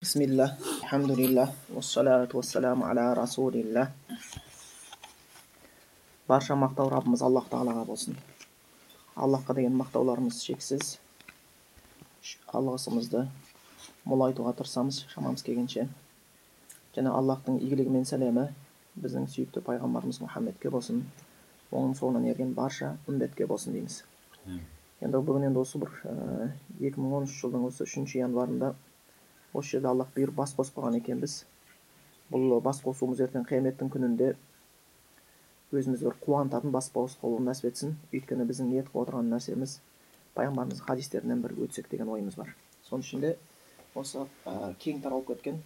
Bismillah, alhamdulillah, уассалату уассаламу аля расулилlah. Барша мақтау Раббымыз Аллах тағалаға болсын. Аллахқа деген мақтауларымыз шексіз. Алғысымызды молайтуға тырысамыз шамамыз келгенше. Және Аллахтың игілігі мен сәлемі біздің сүйікті пайғамбарымыз Мұхаммедке болсын. Оның соңынан ерген барша үмбетке болсын дейміз. Енді бүгін енді осы бір 2013 жылдың осы үшінші январында осы жерде аллах бұйырып бас қосып қалған екенбіз бұл бас қосуымыз ертең қияметтің күнінде өзімізді бір қуантатын бас қосу нәсіп етсін өйткені біздің ниет қылып отырған нәрсеміз пайғамбарымыздың хадистерінен бір өтсек деген ойымыз бар соның ішінде осы ә, кең таралып кеткен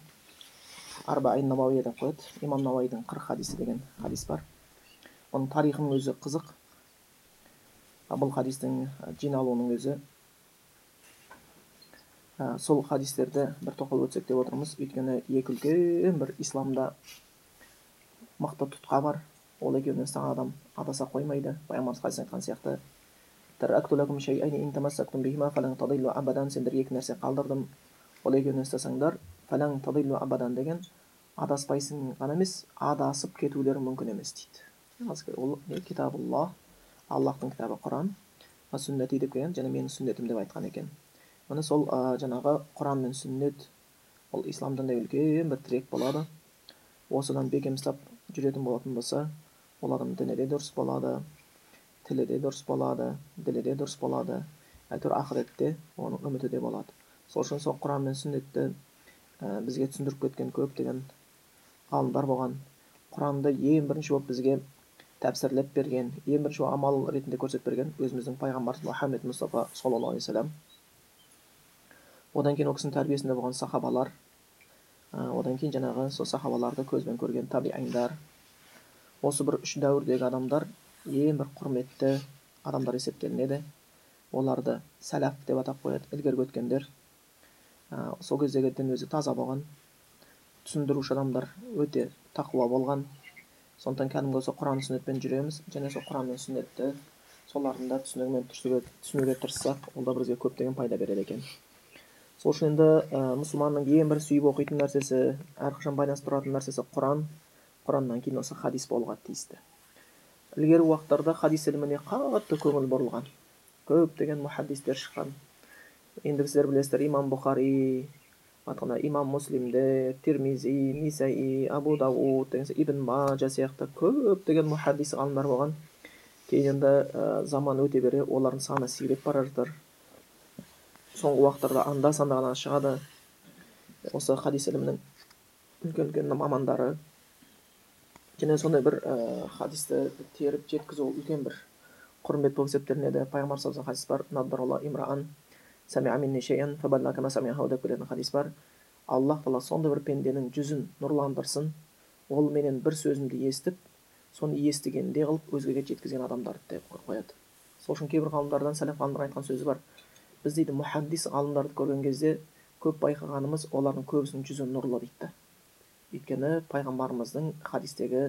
арбаин навауия деп қояды имам науаидің қырық хадисі деген хадис бар оның тарихының өзі қызық бұл хадистің жиналуының өзі ә, сол хадистерді бір тоқталып өтсек деп отырмыз. Өйткені екі үлкен бір исламда мықты тұтқа бар. Ол екеуіне ұстаған адам адаса қоймайды. Пайғамбарымыз хадис айтқан сияқты. Сендерге екі нәрсе қалдырдым ол екеуіне ұстасаңдар абадан деген адаспайсың ғана емес адасып кетулерің мүмкін емес дейді. Ол китабулла аллахтың кітабы құран сүннәти деп келген және менің сүннетім деп айтқан екен. Міне сол ә, жаңағы құран мен сүннет. Ол ислам дінінде үлкен бір тірек болады. Осыдан бекем ұстап жүретін болатын болса ол адам діні де дұрыс болады тілі де дұрыс болады ділі де дұрыс болады. Әйтеуір ақыретте оның үміті де болады. Сол үшін сол құран мен сүннетті ә, бізге түсіндіріп кеткен көптеген ғалымдар болған. Құранды ең бірінші болып бізге тәпсірлеп берген ең бірінші амал ретінде көрсетіп берген өзіміздің пайғамбарымыз мұхаммед мұстафа саллаллаху алейхи одан кейін ол кісінің тәрбиесінде болған сахабалар одан кейін жаңағы сол сахабаларды көзбен көрген табииндар осы бір үш дәуірдегі адамдар ең бір құрметті адамдар есептелінеді. Оларды сәләф деп атап қояды ілгергі өткендер. Сол кездегі дін өзі таза болған түсіндіруші адамдар өте тақуа болған. Сондықтан кәдімгі осы құран сүннетпен жүреміз және сол құран мен сүннетті солардың да түсінігімен түсінуге тырыссақ ол да бізге көптеген пайда береді екен. Сол үшін енді ә, мұсылманның ең бір сүйіп оқитын нәрсесі әрқашан байланысып тұратын нәрсесі құран. Құраннан кейін осы хадис болуға тиісті. Ілгергі уақыттарда хадис іліміне қатты көңіл бұрылған көптеген мұхаддистер шыққан. Енді сіздер білесіздер имам бұхари имам муслимдер термизи нисаи абу дауд деген ибн мажа сияқты көптеген мұхаддис ғалымдар болған. Кейін енді ә, заман өте бере олардың саны сиреп бара жатыр. Соңғы уақыттарда анда санда ғана шығады. Осы хадис ілімінің үлкен үлкен мамандары. Және сондай бір ә, хадисті теріп жеткізу үлкен бір құрмет болып есептелінеді. Пайғамбар хадис бар деп келетін хадис бар. Аллах тағала сондай бір пенденің жүзін нұрландырсын. Ол менен бір сөзімді естіп соны естігенде қылып өзгеге жеткізген адамдарды деп қояды. Сол үшін кейбір ғалымдардан сәләф ғалымдар айтқан сөзі бар. Біз дейді мұхаддис ғалымдарды көрген кезде көп байқағанымыз олардың көбісінің жүзі нұрлы дейді. Өйткені пайғамбарымыздың хадистегі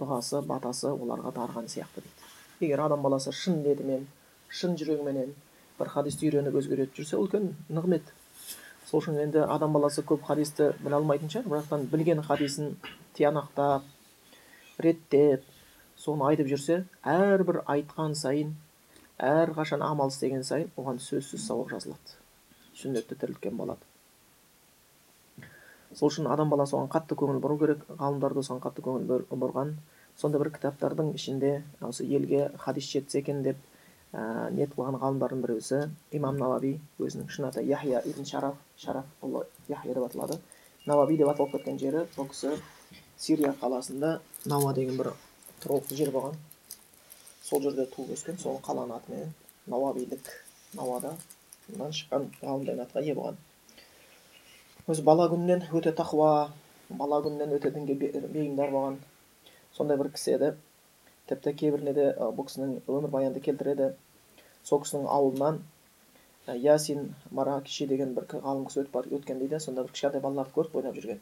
дұғасы батасы оларға дарыған сияқты дейді. Егер адам баласы шын ниетімен шын жүрегіменен бір хадисті үйреніп өзгертіп жүрсе үлкен нығмет. Сол үшін енді адам баласы көп хадисті біле алмайтын шығар бірақтан білген хадисін тиянақтап реттеп соны айтып жүрсе әрбір айтқан сайын әрқашан амал істеген сайын оған сөзсіз сауап жазылады. Сүннетті тірілткен болады. Сол үшін адам баласы оған қатты көңіл бұру керек ғалымдар да соған қатты көңіл бұрған. Сонда бір кітаптардың ішінде осы елге хадис жетсе екен деп ә, ниет қылған ғалымдардың біреусі имам наваби өзінің шын аты яхия ибн шараф шараф ұлы яхия деп аталады. Наваби деп аталып кеткен жері бұл кісі сирия қаласында науа деген бір тұрғылықты жер болған. Сол жерде туып өскен сол қаланың атымен науабилік науада шыққан ғалым деген атқа ие болған. Өзі бала күнінен өте тақуа бала күнінен өте дінге бейімдар болған. Сондай бір кісі еді. Тіпті кейбіріне де бұл кісінің өмірбаянды келтіреді. Сол кісінің ауылынан ясин маракиши деген бір ғалым кісі өтіп өткен дейді. Сонда бір кішкентай балаларды көріп ойнап жүрген.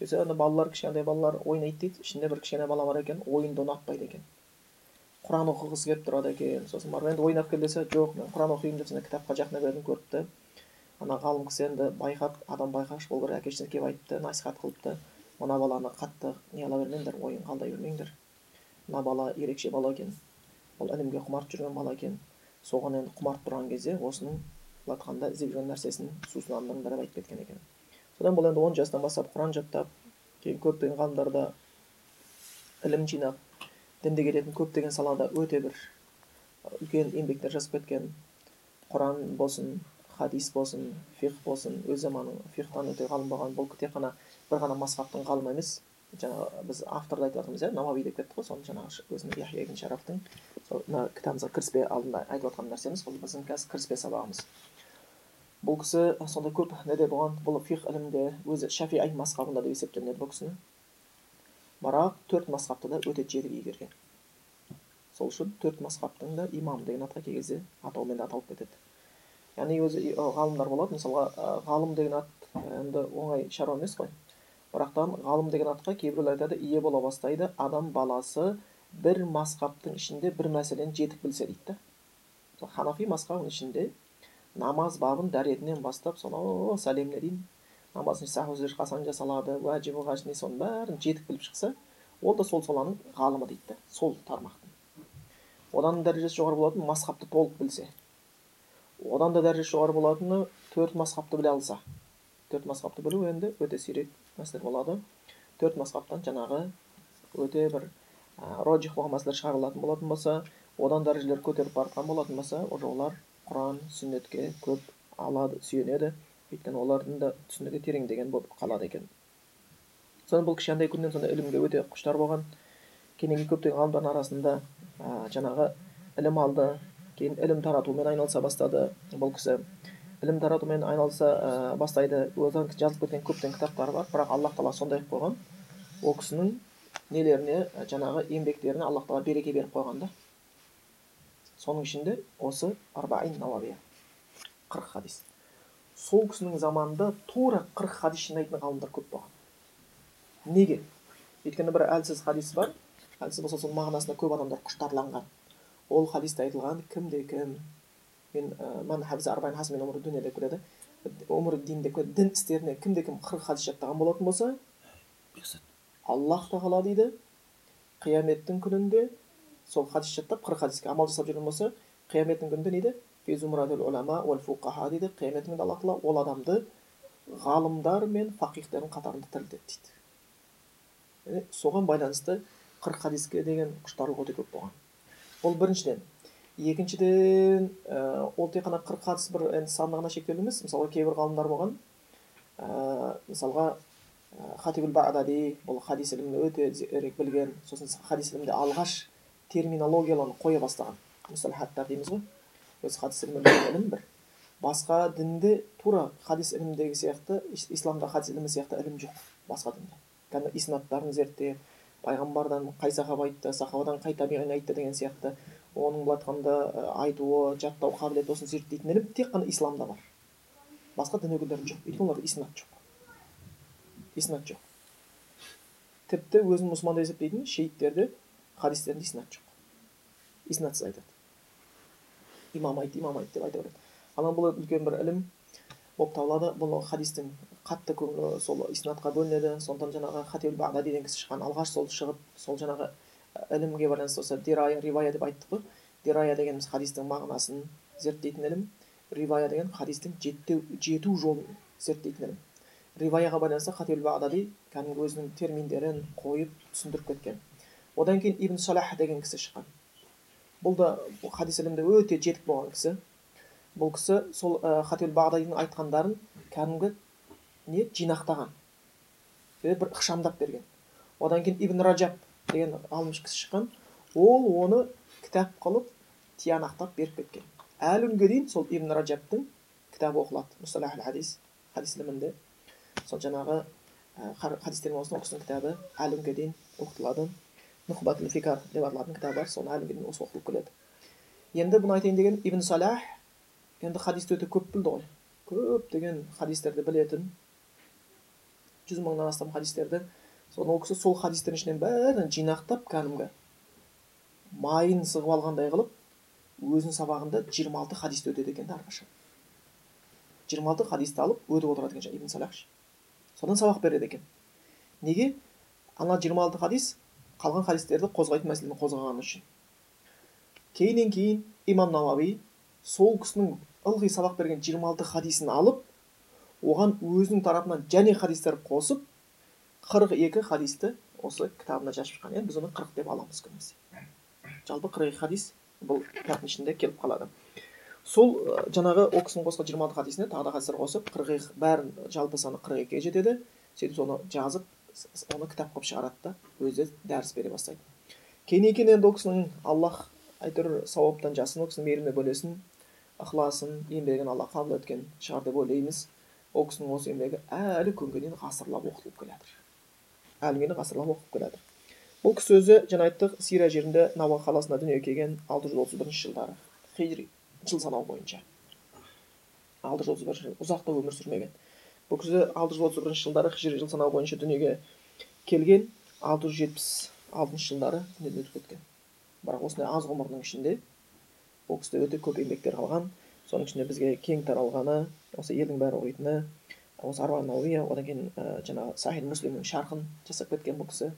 Сөйтсе балалар кішкентай балалар ойнайды дейді. Ішінде бір кішкене бала бар екен ойынды ұнатпайды екен. Құран оқығысы келіп тұрады екен сосын барып енді ойнап кел десе жоқ мен құран оқимын деп сондай кітапқа жақындап едім көріпті ана ғалым кісі енді байқап адам байқағыш болу керек әке шешесіне келіп айтты насихат қылыпты мына баланы қатты не қыла бермеңдер ойын қалдай бермеңдер мына бала ерекше бала екен ол ілімге құмарт жүрген бала екен соған енді құмарт тұрған кезде осының былай айтқанда іздеп жүрген нәрсесін сусындарының бірі айтып кеткен екен содан бұл енді он жастан бастап құран жаттап кейін көптеген ғалымдарда ілім жинап дінді келетін көптеген салада өте бір үлкен еңбектер жазып кеткен. Құран болсын хадис болсын фих болсын өз заманының фихтан өте ғалым болған бұл тек қана бір ғана масхабтың ғалымы емес. Жаңағы біз авторды айтып жатырмыз иә навави деп кеттік қой соны жаңағы өзінің яхия ибн шарафтың. Мына кітабымызға кіріспе алдында айтып жатқан нәрсеміз бұл біздің қазір кіріспе сабағымыз. Бұл кісі сондай көп неде болған бұл фих ілімінде өзі шафиғи масхабында деп есептелінеді бұл кісіні бірақ төрт масхабты да өте жетік игерген. Сол үшін төрт масхабтың да имамы деген атқа кей кезде атаумен аталып кетеді. Яғни өзі ғалымдар болады. Мысалға ғалым деген ат енді оңай шаруа емес қой. Бірақтан ғалым деген атқа кейбіреулер айтады ие бола бастайды адам баласы бір масхабтың ішінде бір мәселені жетік білсе дейді да. Ханафи масхабының ішінде намаз бабын дәретінен бастап сонау сәлеміне дейін намаздың саху қашан жасалады уәжібі ғажни соның бәрін жетік біліп шықса ол да сол саланың ғалымы дейді да сол тармақтың. Одан дәрежесі жоғары болатын масхабты толық білсе. Одан да дәрежесі жоғары болатыны төрт масхабты біле алса. Төрт масхабты білу енді өте сирек мәселе болады. Төрт масхабтан жаңағы өте бір роджих болған мәселелер шығарылатын болатын болса одан дәрежелер көтеріп барған болатын болса уже олар құран сүннетке көп алады сүйенеді. Өйткені олардың да түсінігі тереңдеген болып қалады екен. Содан бұл кішкентай күннен сондай ілімге өте құштар болған. Кейін көптеген ғалымдардың арасында ә, жаңағы ілім алды. Кейін ілім таратумен айналыса бастады бұл кісі. Ілім таратумен айналыса ә, бастайды. Одан жазылып кеткен көптеген кітаптары бар бірақ аллах тағала сондай қылып қойған. Ол кісінің нелеріне жаңағы еңбектеріне аллах тағала береке беріп қойған да. Соның ішінде осы арбаин нававия қырық хадис. Сол кісінің заманында тура қырық хадис жинайтын ғалымдар көп болған. Неге? Өйткені бір әлсіз хадис бар. Әлсіз болса сол мағынасына көп адамдар құштарланған. Ол хадисте айтылған кімде кім? Мен дүние деп келеді өмір дин деп келеді дін істеріне кімде кім қырық хадис жаттаған болатын болса аллах тағала дейді. Қияметтің күнінде сол хадис жаттап қырық хадиске амал жасап жүрген болса қияметтің күнінде не дейді дейді қияметтің күнінде алла тағала ол адамды ғалымдар мен фақихтердің қатарында тірілтеді дейді соған байланысты қырық хадиске деген құштарлық өте көп болған ол біріншіден екіншіден ә, ол тек қана қырық хадис бір енді санына ғана шектеулі емес мысалға кейбір ғалымдар болған ә, мысалға хатибул бағдади бұл хадис ілімін өте зерек білген сосын хадис ілімінде алғаш терминологияларын қоя бастаған мұсталхаттар дейміз ғой өзі хадис ілімі ілім бір. Басқа дінде тура хадис іліміндегі сияқты исламда хадис ілімі сияқты ілім жоқ басқа дінде. Кәдімгі иснаттарын зерттеп пайғамбардан қай сахаба айтты сахабадан қай табиғин айтты деген сияқты оның былай айтқанда айтуы жаттау қабілеті осыны зерттейтін ілім тек қана исламда бар. Басқа дін өкілдерінде жоқ. Өйткені оларда иснат жоқ. Иснат жоқ. Тіпті өзін мұсылман деп есептейтін шииттерде хадистерінде иснат жоқ. Иснатсыз айтады. Имам айтты имам айтты деп айта береді. Ана бұл үлкен бір ілім болып табылады. Бұл хадистің қатты сол иснатқа бөлінеді. Сондықтан жаңағы хатибул бағда деген кісі шыққан алғаш сол шығып сол жаңағы ілімге байланысты осы дирая ривая деп айттық қой. Дирая дегеніміз хадистің мағынасын зерттейтін ілім. Ривая деген хадистің жеттеу жету жолын зерттейтін ілім. Риваяға байланысты хатибул бағдади кәдімгі өзінің терминдерін қойып түсіндіріп кеткен. Одан кейін ибн салах деген кісі шыққан. Бұл да хадис ілімде өте жетік болған кісі. Бұл кісі сол ә, хатибул бағдадидің айтқандарын кәдімгі не жинақтаған. Бір ықшамдап берген. Одан кейін ибн ражаб деген ғалым кісі шыққан. Ол оны кітап қылып тиянақтап беріп кеткен. Әлі күнге дейін сол ибн ражабтың кітабы оқылады. Мұсталах хадис хадис ілімінде. Сол жаңағы хадистер болсын ол кісінің кітабы әлі күнге дейін оқытылады. Нухбатул фикар деп аталатын кітабы бар соны әлі күнге осы оқылып келеді енді бұны айтайын деген ибн салах енді хадисті өте көп білді ғой көптеген хадистерді білетін жүз мыңнан астам хадистерді соны ол кісі сол хадистердің ішінен бәрін жинақтап кәдімгі майын сығып алғандай қылып өзінің сабағында 26 хадисті өтеді екен әрқашан жиырма алты хадисті алып өтіп отырады екен ибн салах содан сабақ береді екен неге ана жиырма алты хадис қалған хадистерді қозғайтын мәселені қозғағаны үшін. Кейіннен кейін имам науави сол кісінің ылғи сабақ берген 26 хадисін алып оған өзінің тарапынан және хадистер қосып 42 хадисті осы кітабына жазып шыққан. Енді біз оны 40 деп аламыз көбінесе. Жалпы 42 хадис бұл кітаптың ішінде келіп қалады. Сол жаңағы ол кісінің қосқан жиырма алты хадисіне тағы да хадистер қосып қырық екі бәрін жалпы саны қырық екіге жетеді. Сөйтіп соны жазып оны кітап қылып шығарады да өзі дәріс бере бастайды кейін кейін енді ол кісінің аллах әйтеуір сауаптан жасын ол кісінің мейіріміне бөлесін ықыласын еңбегін алла қабыл еткен шығар деп ойлаймыз ол кісінің осы еңбегі әлі күнге дейін ғасырлап оқытылып келе жатыр әлі күнге дейін ғасырлап оқып келе жатыр бұл кісі өзі жаңа айттық сирия жерінде науа қаласында дүниеге келген алты жүз отыз бірінші жылдары хижри жыл санау бойынша алты жүз отыз бір жыл ұзақ та өмір сүрмеген бұл кісі алты жүз отыз бірінші жылдары хижри жыл санау бойынша дүниеге келген алты жүз жетпіс алтыншы жылдары дүниеден өтіп кеткен бірақ осындай аз ғұмырдың ішінде бұл кісіде өте көп еңбектер қалған соның ішінде бізге кең таралғаны осы елдің бәрі оқитыны осы арбан науия одан кейін ә, жаңағы сахи муслимнің шархын жасап кеткен бұл кісі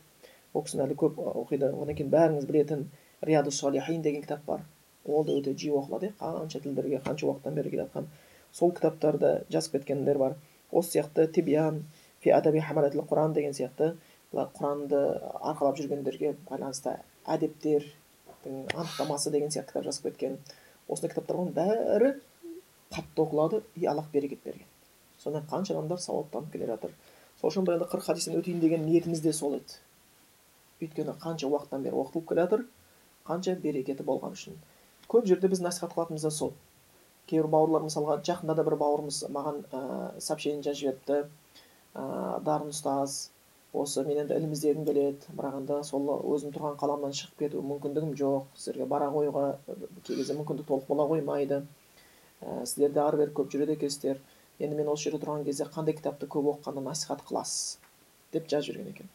ол кісіні әлі көп оқиды одан кейін бәріңіз білетін рияду солихин деген кітап бар ол да өте жиі оқылады қанша тілдерге қанша уақыттан бері келе жатқан сол кітаптарды жазып кеткендер бар осы сияқты тибиян фи адаби құран деген сияқты бұлар құранды арқалап жүргендерге байланысты әдептердің анықтамасы деген сияқты кітап жазып кеткен осындай кітаптардың бәрі қатты оқылады и аллах берекет берген содан қанша адамдар сауаптанып келе жатыр сол үшін бұл енді қырық хадистен өтейін деген ниетіміз де сол еді өйткені қанша уақыттан бері оқытылып келе жатыр қанша берекеті болған үшін көп жерде біз насихат қылатынымыз да сол кейбір бауырлар мысалға жақында да бір бауырымыз маған ә, сообщение жазып жіберіпті. Ә, дарын ұстаз осы мен енді ілім іздегім келеді? Бірақ енді сол өзім тұрған қаламнан шығып кету мүмкіндігім жоқ. Сіздерге бара қоюға кей кезде мүмкіндік толық бола қоймайды. Ә, сіздер де ары бері көп жүреді екенсіздер. Енді мен осы жерде тұрған кезде қандай кітапты көп оқығанды насихат қыласыз? Деп жазып жіберген екен.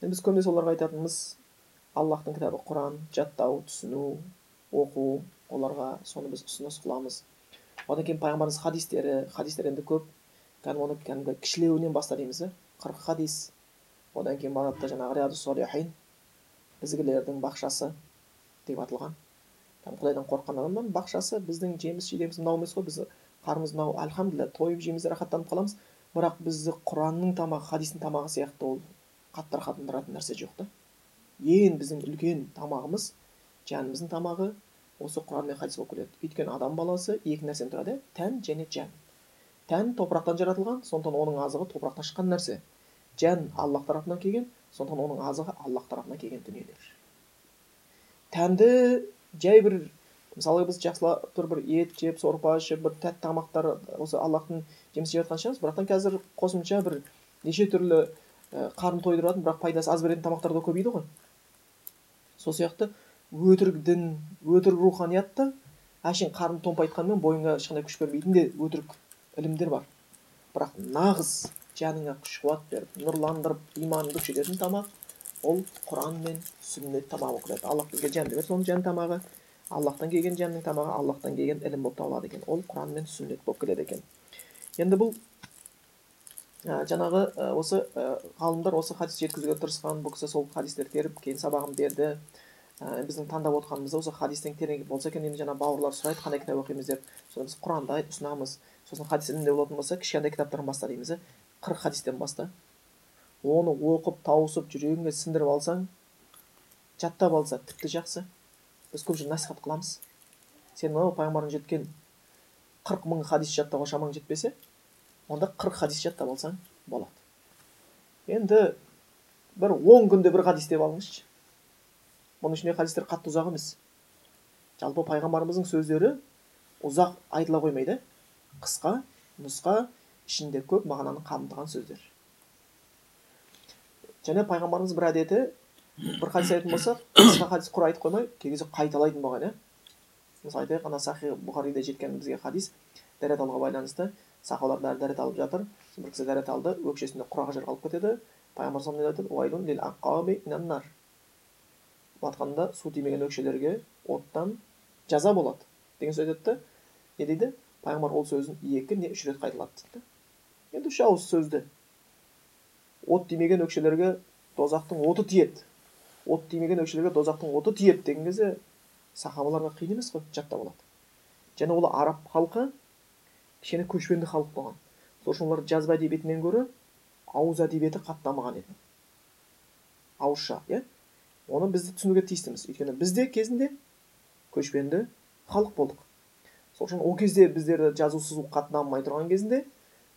Енді біз көбінесе оларға айтатынымыз аллахтың кітабы құран жаттау түсіну оқу оларға соны біз ұсыныс қыламыз одан кейін пайғамбарымыз хадистері хадистер енді көп. Кәдімгі оны кәдімгі кішілеуінен баста дейміз да қырық хадис. Одан кейін барады да жаңағы рияду солихин ізгілердің бақшасы деп аталған. Құдайдан қорыққан адамның бақшасы біздің жеміс жидеміз мынау емес қой біз қарнымыз мынау альхамдулилля тойып жейміз рахаттанып қаламыз. Бірақ бізді құранның тамағы хадистің тамағы сияқты ол қатты рахаттандыратын нәрсе жоқ та. Ең біздің үлкен тамағымыз жанымыздың тамағы осы құран мен хадис болып келеді өйткені адам баласы екі нәрседен тұрады. Тән және жан тән топырақтан жаратылған сондықтан оның азығы топырақтан шыққан нәрсе. Жан аллах тарапынан келген сондықтан оның азығы аллах тарапынан келген дүниелер. Тәнді жай бір мысалы біз жақсылап тұр бір ет жеп сорпа ішіп бір тәтті тамақтар осы аллахтың жемісін жеп жатқан шығармыз бірақтан қазір қосымша бір неше түрлі қарын тойдыратын бірақ пайдасы аз беретін тамақтар да көбейді ғой. Сол сияқты өтірік дін өтірік руханият та әшейін қарын томпайтқанмен бойыңа ешқандай күш бермейтін де өтірік ілімдер бар. Бірақ нағыз жаныңа күш қуат беріп нұрландырып иманыңды күшейтетін тамақ ол құран мен сүннет тамағы келеді аллах бізге жәнді берді соның жан тамағы. Аллахтан келген жанның тамағы аллахтан келген ілім болып табылады екен. Ол құран мен сүннет болып келеді екен. Енді бұл ә, жаңағы осы ғалымдар осы хадис жеткізуге тырысқан. Бұл кісі сол хадистерді теріп кейін сабағын берді. Ә, біздің таңдап отырғанымыз осы хадистен тереңірек болса екен енді жаңа бауырлар сұрайды қандай кітап оқимыз деп. Сосын біз құранды ұсынамыз. Сосын хадис ілімінде болатын болса кішкентай кітаптардан баста дейміз қырық хадистен баста оны оқып тауысып жүрегіңе сіңдіріп алсаң жаттап алса тіпті жақсы. Біз көп жерде насихат қыламыз. Сен мынау пайғамбардан жеткен қырық мың хадис жаттауға шамаң жетпесе онда қырық хадис жаттап алсаң болады. Енді бір он күнде бір хадис деп алыңызшы. Бұның ішінде хадистер қатты ұзақ емес. Жалпы пайғамбарымыздың сөздері ұзақ айтыла қоймайды. Қысқа нұсқа ішінде көп мағынаны қамтыған сөздер. Және пайғамбарымыз бір әдеті бір хадис айтатын болса қысқа хадис құр айтып қоймай кей кезде қайталайтын болған иә. Мысалы айтайық ана сахи бұхариде жеткен бізге хадис. Дәрет алуға байланысты сахабалар бәрі дәрет алып жатыр. Бір кісі дәрет алды өкшесінде құрақ жер қалып кетеді. Пайғамбар айтады батқанда су тимеген өкшелерге оттан жаза болады деген сөз айтады да не дейді пайғамбар ол сөзін екі не үш рет қайталады дейді енді үш ауыз сөзді от тимеген өкшелерге дозақтың оты тиеді от тимеген өкшелерге дозақтың оты тиеді деген кезде сахабаларға қиын емес қой жаттап алады және ол араб халқы кішкене көшпенді халық болған сол үшін олар жазба әдебиетінен гөрі ауыз әдебиеті қатты дамыған еді ауызша иә оны біз түсінуге тиістіміз. Өйткені біз де кезінде көшпенді халық болдық. Сол үшін ол кезде біздерді жазу сызу қатты дамымай тұрған кезінде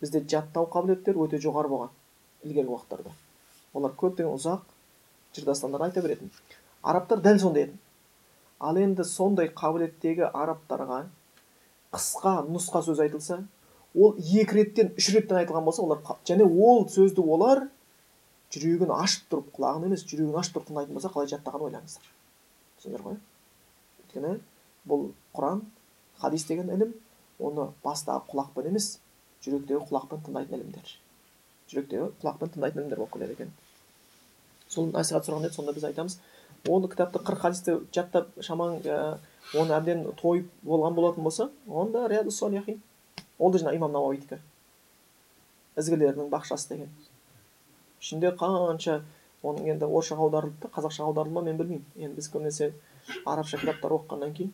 бізде жаттау қабілеттері өте жоғары болған ілгергі уақыттарда. Олар көптеген ұзақ жыр дастандар айта беретін. Арабтар дәл сондай еді. Ал енді сондай қабілеттегі арабтарға қысқа нұсқа сөз айтылса ол екі реттен үш реттен айтылған болса олар және ол сөзді олар жүрегін ашып тұрып құлағын емес жүрегін ашып тұрып тыңдайтын болса қалай жаттағанын ойлаңыздар. Түсіндіңіздер ғой? Өйткені бұл құран хадис деген ілім оны бастағы құлақпен емес жүректегі құлақпен тыңдайтын ілімдер. Жүректегі құлақпен тыңдайтын ілімдер болып келеді екен. Сол насихат сұраған еді сонда біз айтамыз оны кітапты қырық хадисті жаттап шамаң ә, оны әбден тойып болған болатын болса онда рияду ол да жаңағы имам науауидікі ізгілердің бақшасы деген. Ішінде қанша оның енді орысшаға аударылды да қазақшаға аударылды ма мен білмеймін. Енді біз көбінесе арабша кітаптар оқығаннан кейін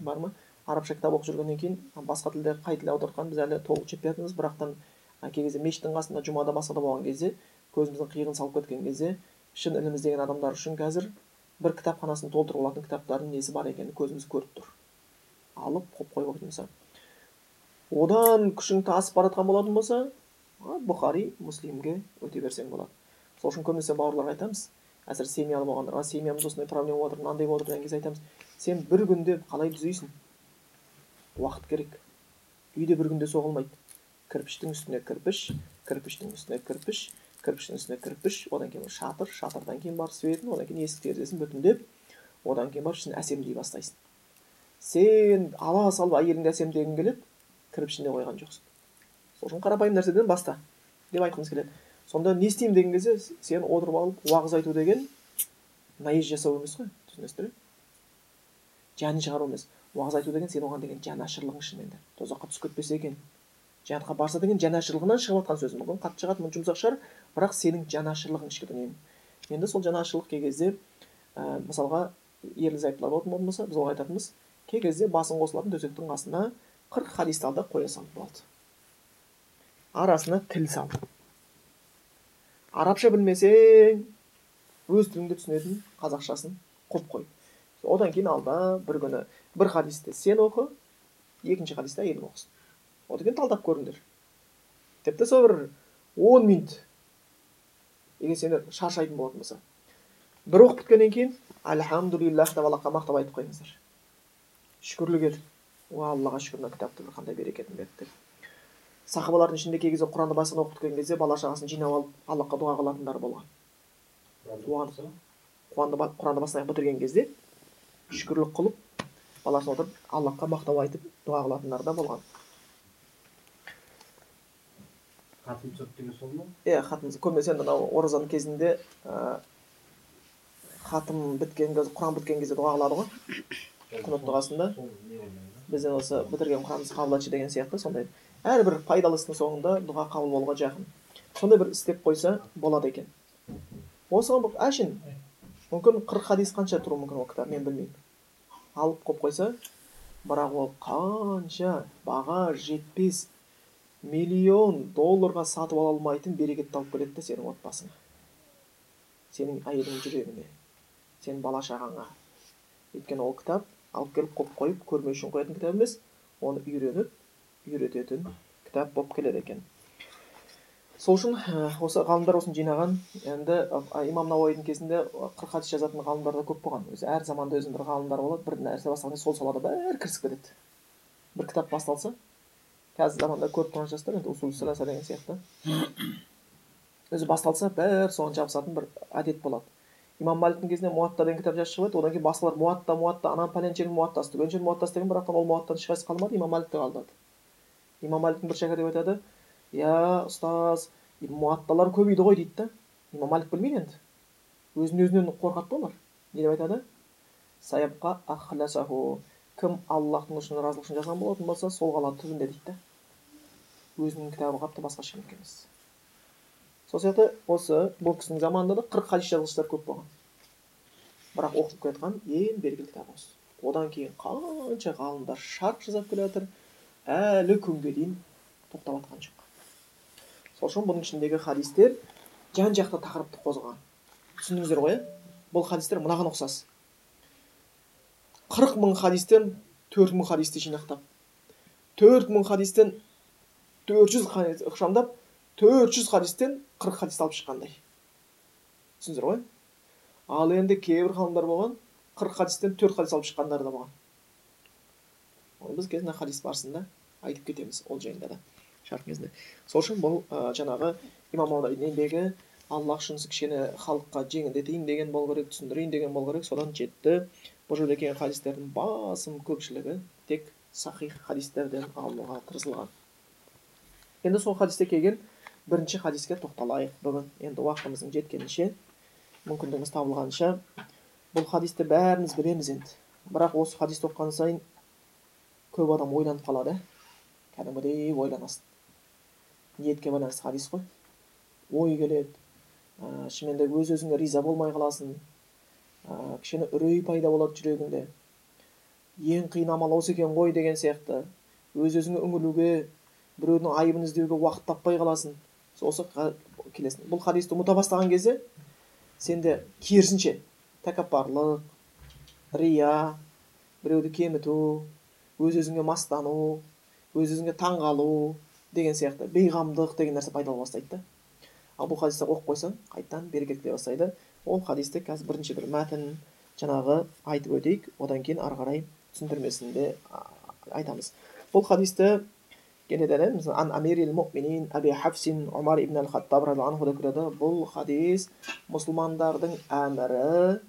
бар ма? Арабша кітап оқып жүргеннен кейін басқа тілде қай тілде аудартқанын біз әлі толық жетпей жатырмыз бірақтан кей кезде мешіттің қасында жұмада басқа да болған кезде көзіміздің қиығын салып кеткен кезде шын ілім іздеген адамдар үшін қазір бір кітапханасын толтырып алатын кітаптардың несі бар екені көзіміз көріп тұр. Алып қойып қойып отырмыз. Одан күшің тасып бара жатқан болатын болса бұхари муслимге өте берсең болады сол үшін көбінесе бауырларға айтамыз әсіресе семьялы болғандарға семьямызда осындай проблема болып жатыр мынандай болып жатыр деген кезде айтамыз сен бір күнде қалай түзейсің уақыт керек үйде бір күнде соғылмайды кірпіштің үстіне кірпіш кірпіштің үстіне кірпіш кірпіштің үстіне кірпіш одан кейін шатыр шатырдан кейін барып светін одан кейін есік терезесін бүтіндеп одан кейін барып ішін әсемдей бастайсың сен ала салып әйеліңді әсемдегің келеді кірпішін қойған жоқсың сол қарапайым нәрседен баста деп айтқымыз келеді. Сонда не істеймін деген кезде сен отырып алып уағыз айту деген наезд жасау емес қой түсінесіздер жаны шығару емес. Уағыз айту деген сен оған деген жанашырлығың шынымен де тозаққа түсіп кетпесе екен. Жәннатқа барса деген жанашырлығынан шығып жатқан сөз мүмкін. Қатты шығады мүмкін жұмсақ шығар бірақ сенің жанашырлығың ішкі дүниең. Енді сол жанашырлық кей кезде ә, мысалға ерлі зайыптылар болатын болса біз оларға айтатынбыз. Кей кезде басың қосылатын төсектің қасына қырық хадисті ал да қоя сал болды арасына тіл сал. Арабша білмесең өз тіліңде түсінетін қазақшасын қойып қой. Одан кейін алда бір күні бір хадисті сен оқы екінші хадисті әйелің оқысын. Одан кейін талдап көріңдер. Тіпті сол бір он минут егер сендер шаршайтын болатын болса. Бір оқып біткеннен кейін альхамдулиллах деп аллахқа мақтап айтып қойыңыздар. Шүкірлік етіп о аллаға шүкір мына кітапты қандай берекетін берді деп. Сахабалардың ішінде кей кезде құранды басынан оқып біткен кезде бала шағасын жинап алып аллахқа дұға қылатындар болған. Құранды құранды бастан аяқ бітірген кезде шүкірлік қылып баласын отырып аллахқа мақтау айтып дұға қылатындар да болған. Хатым түсіріп деген сол ма? Иә хатым көбінесе енді мынау оразаның кезінде хатым біткен кезде құран біткен кезде дұға қылады ғой. Құнут дұғасында. бізден осы бітірген құранымызды қабыл етші деген сияқты сондай. Әрбір пайдалы істің соңында дұға қабыл болуға жақын. Сондай бір істеп қойса болады екен. Осыған әшейін. Мүмкін қырық хадис қанша тұруы мүмкін ол кітап мен білмеймін. Алып қойып қойса бірақ ол қанша баға жетпес миллион долларға сатып ала алмайтын берекетті алып келеді да сенің отбасыңа. Сенің әйеліңнің жүрегіне сенің бала шағаңа. Өйткені ол кітап алып келіп қойып қойып көрмеу үшін қоятын кітап емес оны үйреніп үйрететін кітап болып келеді екен. Сол үшін осы ғалымдар осыны жинаған енді имам науаидің кезінде қырық хадис жазатын ғалымдар да көп болған. Өзі әр заманда өзінің бір ғалымдары болады бір нәрсе басталғанда сол салада бәрі кірісіп кетеді. Бір кітап басталса қазіргі заманда көріп тұрған шығарсыздар енді усул саласа деген сияқты. Өзі басталса бәрі соған жабысатын бір әдет болады. Имам маликтің кезінде муатта деген кітап жазып шығып одан кейін басқалар муатта муатта анан пәленшенің муаттасы түгеншенің муаттасы деген бірақтан ол муаттан ешқайсысы қалмады имам маликте қалдырды имам маликтің бір шәкірті айтады иә ұстаз муатталар көбейді ғой дейді да имам малик білмейді енді өзін өзінен қорқады да олар не деп айтады кім аллахтың үшін разылық үшін жазған болатын болса сол қала түбінде дейді да өзінің кітабы қалыпты басқа ешкімдікі емес сол сияқты осы бұл кісінің заманында да қырық хадис жазғыштар көп болған бірақ оқып келе жатқан ең белгілі кітап осы одан кейін қанша ғалымдар шарқ жасап келе жатыр әлі күнге дейін тоқтап жатқан жоқ. Сол үшін бұның ішіндегі хадистер жан жақты тақырыпты қозғаған. Түсіндіңіздер ғой иә? Бұл хадистер мынаған ұқсас. қырық мың хадистен төрт мың хадисті жинақтап төрт мың хадистен төрт жүз ықшамдап төрт жүз хадистен қырық хадисті алып шыққандай. Түсіндіңіздер ғой? Ал енді кейбір ғалымдар болған қырық хадистен төрт хадис алып шыққандар да болған. Біз кезінде хадис барысында айтып кетеміз ол жайында да шарт кезінде сол үшін бұл ә, жаңағы имам еңбегі аллах үшін кішкене халыққа жеңілдетейін деген болу керек түсіндірейін деген болу керек содан жетті бұл жерде келген хадистердің басым көпшілігі тек сахих хадистерден алынуға тырысылған енді сол хадисте келген бірінші хадиске тоқталайық бүгін енді уақытымыздың жеткенінше мүмкіндігіміз табылғанша бұл хадисті бәріміз білеміз енді бірақ осы хадисті оқыған сайын көп адам ойланып қалады кәдімгідей ойланасың ниетке байланысты хадис қой ой келеді ә, шынымен өз өзіңе риза болмай қаласың ә, кішкене үрей пайда болады жүрегіңде ең қиын амал осы екен ғой деген сияқты өз өзіңе үңілуге біреудің айыбын іздеуге уақыт таппай қаласың осы келесің бұл хадисті ұмыта бастаған кезде сенде керісінше тәкаппарлық рия біреуді кеміту өз өзіңе мастану өз өзіңе таңғалу деген сияқты бейғамдық деген нәрсе пайда бастайды да. Ал бұл хадисті оқып қойсаң қайтадан берекет келе бастайды. Ол хадисті қазір бірінші бір мәтін жаңағы айтып өтейік. Одан кейін ары қарай түсіндірмесін айтамыз. Бұл хадисті бұл хадис мұсылмандардың әмірі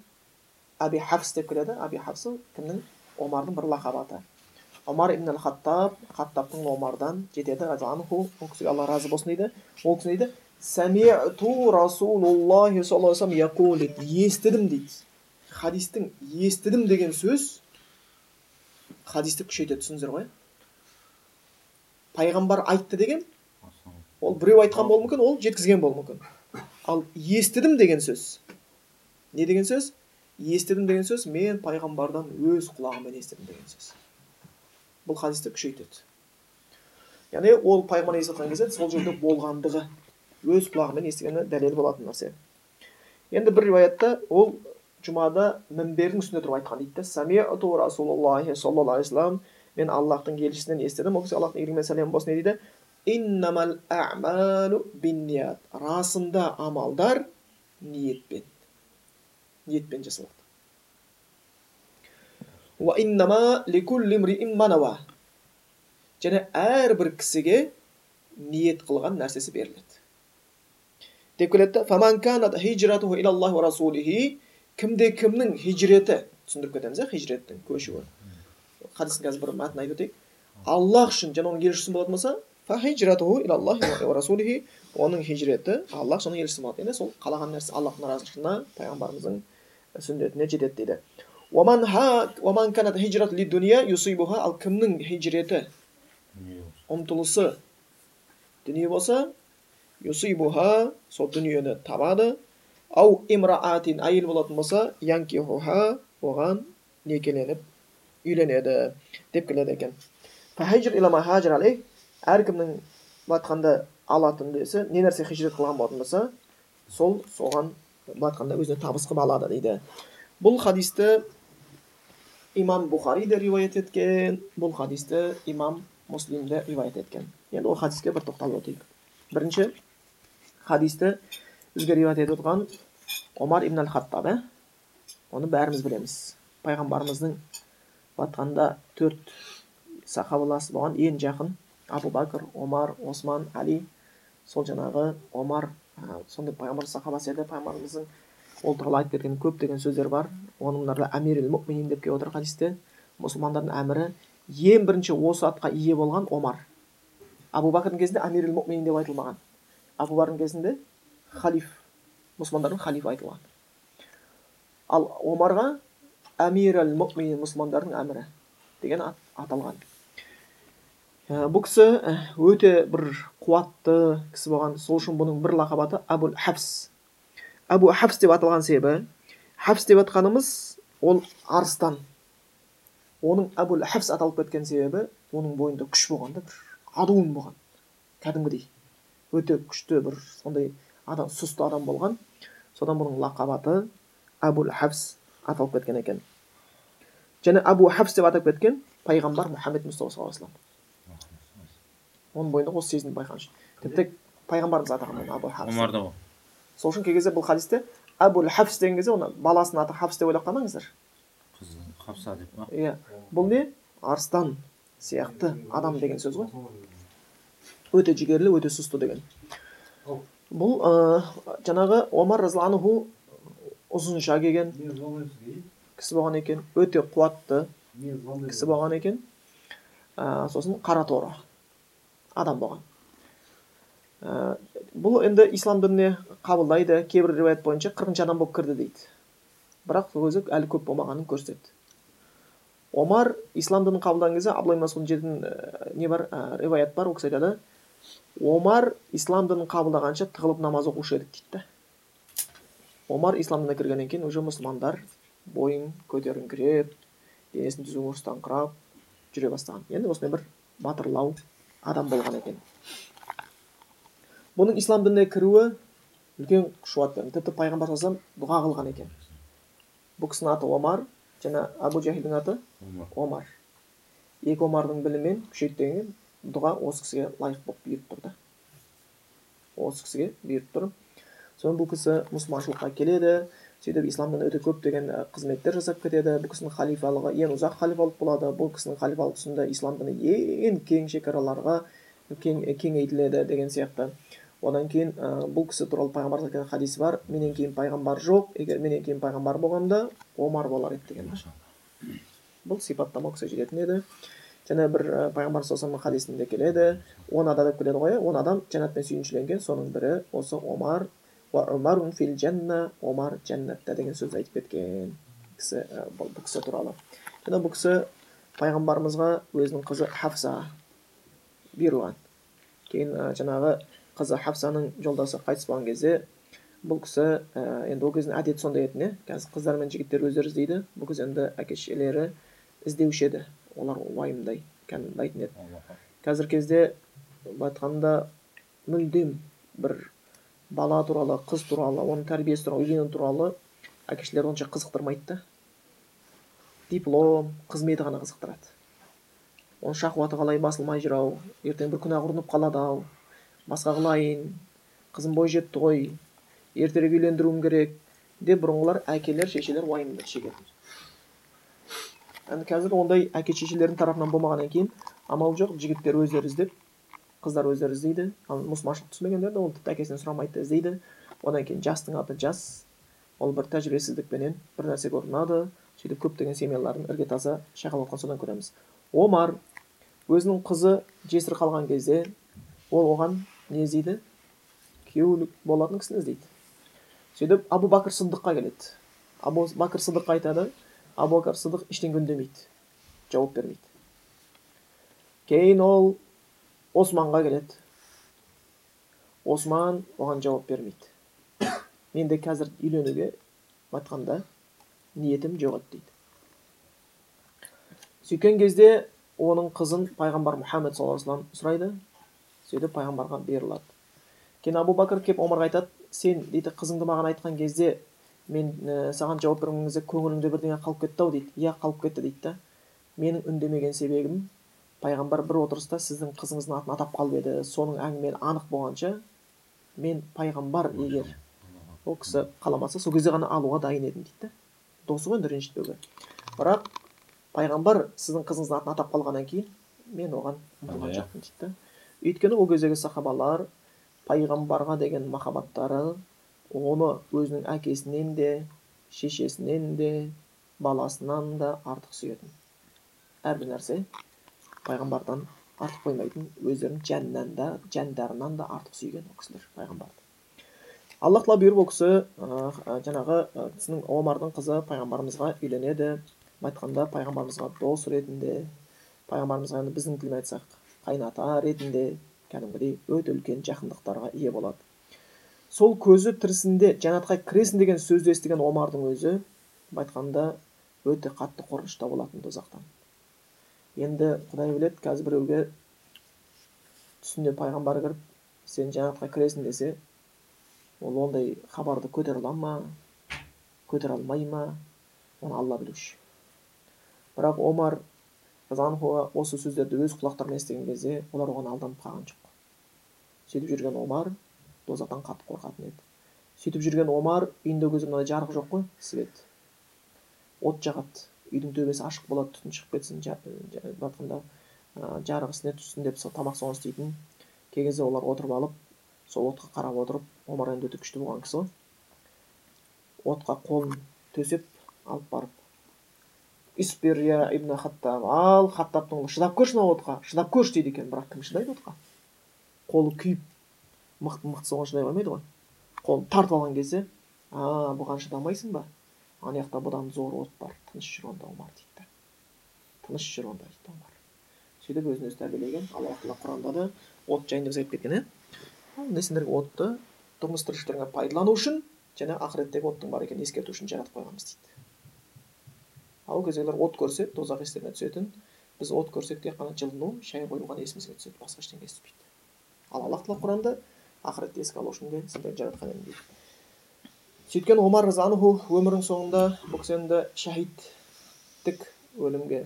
аби хафс деп келеді. Аби хафс кімнің? Омардың бір лақап аты. Омар ибн әл хаттаб хаттабтың омардан жетеді анху ол кісіге алла разы болсын дейді ол кісі дейді сәмиту расулуллахи саллаллаху алейhi дейді естідім дейді хадистің естідім деген сөз хадисті күшейтеді түсіндіңіздер ғой пайғамбар айтты деген ол біреу айтқан болуы мүмкін ол жеткізген болуы мүмкін ал естідім деген сөз не деген сөз естідім деген сөз мен пайғамбардан өз құлағыммен естідім деген сөз бұл хадисті күшейтеді. Яғни ол пайғамбар естіп кезде сол жерде болғандығы өз құлағымен естігені дәлел болатын нәрсе. Енді бір риwаятта ол жұмада мінбердің үстінде тұрып айтқан дейді да мен аллахтың елшісінен естідім ол кісі аллахтың игілігі сәлем болсын не дейді расында амалдар ниетпен ниетпен жасалады. Және әрбір кісіге ниет қылған нәрсесі беріледі деп келеді кімде кімнің хижреті түсіндіріп кетеміз иә хижреттің көшуі хадистің қазір бір мәтін айтып өтейік аллах үшін және оның елшісі болатын болса оның хижреті аллах және елшісі болады енді сол қалаған нәрсе аллахтың разылығына пайғамбарымыздың сүннетіне жетеді дейді ал кімнің хижреті ұмтылысы. Дүние болса юсибуха сол дүниені табады. Ау имраатин әйел болатын болса оған некеленіп үйленеді деп келеді екен. Әркімнің былай айтқанда алатын үлесі не нәрсе хижрет қылған болатын болса сол соған былай айтқанда өзіне табыс қылып алады дейді. Бұл хадисті имам бұхари де риуаят еткен бұл хадисті имам муслим де риуаят еткен енді ол хадиске бір тоқталып өтейік бірінші хадисті бізге риуаят етіп отырған омар ибн әл хаттаб иә оны бәріміз білеміз пайғамбарымыздың айтқанда төрт сахабаласы болған ең жақын абу бәкір омар осман әли сол жаңағы омар ә, сондай пайғамбар сахабасы еді пайғамбарымыздың ол туралы айтып берген көптеген сөздер бар. Оның мына әмирил муминин деп келіп отыр хадисте. Мұсылмандардың әмірі ең бірінші осы атқа ие болған омар. Абу бәкірдің кезінде әмирил муминин деп айтылмаған. Абу бәкірдің кезінде халиф мұсылмандардың халифы айтылған. Ал омарға әмир әл мұсылмандардың әмірі деген ат, аталған. Ә, бұл кісі ә, өте бір қуатты кісі болған. Сол үшін бұның бір лақап аты әбул хабс әбу хабс деп аталған себебі хабс деп атқанымыз ол арыстан. Оның әбул хабс аталып кеткен себебі оның бойында күш болған да бір адуын болған. Кәдімгідей. Өте күшті бір сондай адам сұсты адам болған. Содан бұның лақап аты әбул хабс аталып кеткен екен. Және әбу хабс деп атап кеткен пайғамбар мұхаммед мұстафа саллаллаху алейhi оның бойында осы сезімді байқаған тіпті пайғамбарымыз атаған ғой сол үшін кей кезде бұл хадисте әбул хабс деген кезде оны баласының аты хабс деп ойлап қалмаңыздар. Хапса деп па? Иә. Бұл не? Арыстан сияқты адам деген сөз ғой. Өте жігерлі өте сұсты деген. Бұл ә, жаңағы омар анху ұзынша келген кісі болған екен өте қуатты кісі болған екен. Ә, сосын қара торы адам болған. Ә, бұл енді ислам дініне қабылдайды кейбір риуаят бойынша қырқыншы адам болып кірді дейді. Бірақ сол өзі әлі көп болмағанын көрсетеді омар ислам дінін қабылдаған кезде абдулла масудың жетін ә, не бар ә, риуаят бар ол кісі айтады. Омар ислам дінін қабылдағанша тығылып намаз оқушы едік дейді омар ислам дініне кіргеннен кейін уже мұсылмандар бойын көтеріңкіреп денесін түзу ұрыстаңқырап жүре бастаған. Енді осындай бір батырлау адам болған екен. Бұның ислам дініне кіруі үлкен қушуат берді тіпті пайғамбар саллаллаху дұға қылған екен. Бұл кісінің аты омар және абу жахилдің аты омар. Екі омардың білімін кейін дұға осы кісіге лайық болып бұйырып тұр да осы кісіге бұйырып тұр. Содан бұл кісі мұсылманшылыққа келеді сөйтіп исламнан өте көптеген қызметтер жасап кетеді. Бұл кісінің халифалығы ең ұзақ халифалық болады. Бұл кісінің халифалық тұсында ислам діні ең кең шекараларға кең, кеңейтіледі деген сияқты. Одан кейін ә, бұл кісі туралы пайғамбар айтқан хадисі бар. Менен кейін пайғамбар жоқ. Егер менен кейін пайғамбар болғанда омар болар еді деген бұл сипаттама ол кісіге жететін еді. Және бір ә, пайғамбар саллаллаху хадисінде келеді. Он адам деп келеді ғой он адам жәннатпен сүйіншіленген. Соның бірі осы омар. Фил жанна омар жәннатта деген сөз айтып кеткен кісі ә, бұл кісі туралы. Және бұл кісі пайғамбарымызға өзінің қызы хафса бұйырған кейін ә, жаңағы қызы хафсаның жолдасы қайтыс болған кезде бұл кісі ә, енді ол кездің әдеті сондай еді не? Қазір қыздар мен жігіттер өздері іздейді. Бұл кез енді әке шешелері іздеуші еді. Олар уайымдай кәдімгідей еді. Қазіргі кезде былай айтқанда мүлдем бір бала туралы қыз туралы оның тәрбиесі туралы үйлену туралы әке шешелер онша қызықтырмайды да. Диплом қызметі ғана қызықтырады. Оның шахуаты қалай басылмай жүр ау? Ертең бір күнә ұрынып қалады ау? Басқа қылайын қызым бой жетті ғой ертерек үйлендіруім керек деп бұрынғылар әкелер шешелер уайымды шегеді енді қазір ондай әке шешелердің тарапынан болмағаннан кейін амал жоқ жігіттер өздері іздеп қыздар өздері іздейді. Ал мұсылманшылық түсінбегендер ол тіпті әкесінен сұрамайды да іздейді. Одан кейін жастың аты жас ол бір тәжірибесіздікпенен бір нәрсеге ұрынады сөйтіп көптеген семьялардың іргетасы шайқалып содан көреміз. Омар өзінің қызы жесір қалған кезде ол оған не іздейді күйеу болатын кісіні іздейді сөйтіп абу бәкір сыдыққа келеді абу бәкір сыдыққа айтады абу бәкір сыдық ештеңе үндемейді жауап бермейді кейін ол османға келеді осман оған жауап бермейді менде қазір үйленуге айтқанда ниетім жоқ еді дейді сөйткен кезде оның қызын пайғамбар мұхаммед саллаллаху сұрайды сөйтіп пайғамбарға беріледі кейін абу бәкір келіп омарға айтады сен дейді қызыңды маған айтқан кезде мен ә, саған жауап берген кезде көңіліңде бірдеңе қалып кетті ау дейді иә қалып кетті дейді да. Менің үндемеген себебім пайғамбар бір отырыста сіздің қызыңыздың атын атап қалып еді. Соның әңгімені анық болғанша мен пайғамбар егер ол кісі қаламаса сол кезде ғана алуға дайын едім дейді да. Досы ғой енді ренжітпеуге бірақ пайғамбар сіздің қызыңыздың атын атап қалғаннан кейін мен оған ұмтылған иә. жоқпын дейді да. Өйткені ол кездегі сахабалар пайғамбарға деген махаббаттары оны өзінің әкесінен де шешесінен де баласынан да артық сүйетін. Әрбір нәрсе пайғамбардан артық қоймайтын өздерінің жанынан да жандарынан да артық сүйген ол кісілер пайғамбарды аллах тағала бұйырып ол кісі ә, жаңағы кісінің омардың қызы пайғамбарымызға үйленеді. Айтқанда пайғамбарымызға дос ретінде пайғамбарымызға енді біздің тілмен айтсақ қайын ретінде кәдімгідей өте үлкен жақындықтарға ие болады. Сол көзі тірісінде жәннатқа кіресің деген сөзді естіген омардың өзі айтқанда өте қатты қорқынышта болатын тозақтан. Енді құдай біледі қазір біреуге түсіне пайғамбар кіріп сен жәннатқа кіресің десе ол ондай хабарды көтере ала ма көтере алмай ма оны алла білуші. Бірақ омар осы сөздерді өз кулактарынан эстеген кезде олар оған алданып калган жок. Сөйтіп жүргөн омар тозақтан қатты коркатын еді сөйтіп жүргөн омар үйүндө көзү мындай жарык жарық жоқ свет. От жагат үйдүн төбөсү ашык болот түтүн чыгып кетсин былай айтқанда жарық ісіне түссін деп сол тамақ соңы істейтін кей кезде олар отуруп алып сол отқа карап отуруп омар енді өтө күчтүү болгон киши го. Отқа колун төсөп алып барып испир я ибн хаттаб ал хаттабтың ұлы. Шыдап көрші мына отқа? Шыдап көрші дейді екен бірақ кім шыдайды отқа? Қолы күйіп мықты мықтысы оған шыдай қоймайды ғой. Қолын тартып алған кезде а бұған шыдамайсың ба? Ана жақта бұдан зор от бар. Тыныш жүр онда омар дейді да тыныш жүр онда дейді омар. Сөйтіп өзін өзі тәрбиелеген алла тағала құранда да от жайында біз айтып кеткен иә не сендерге отты тұрмыс тіршіліктеріңе пайдалану үшін және ақыреттегі оттың бар екенін ескерту үшін жаратып қойғанбыз дейді. Ал ол кездегілер от көрсе тозақ естеріне түсетін. Біз от көрсек тек қана жылыну шай қою ғана есімізге түседі басқа ештеңе естімейді. Ал аллах тағала құранда ақыретті еске алу үшін де сендерді жаратқан едім дейді. Сөйткен омар разанху өмірінің соңында бұл кісі енді шахидтік өлімге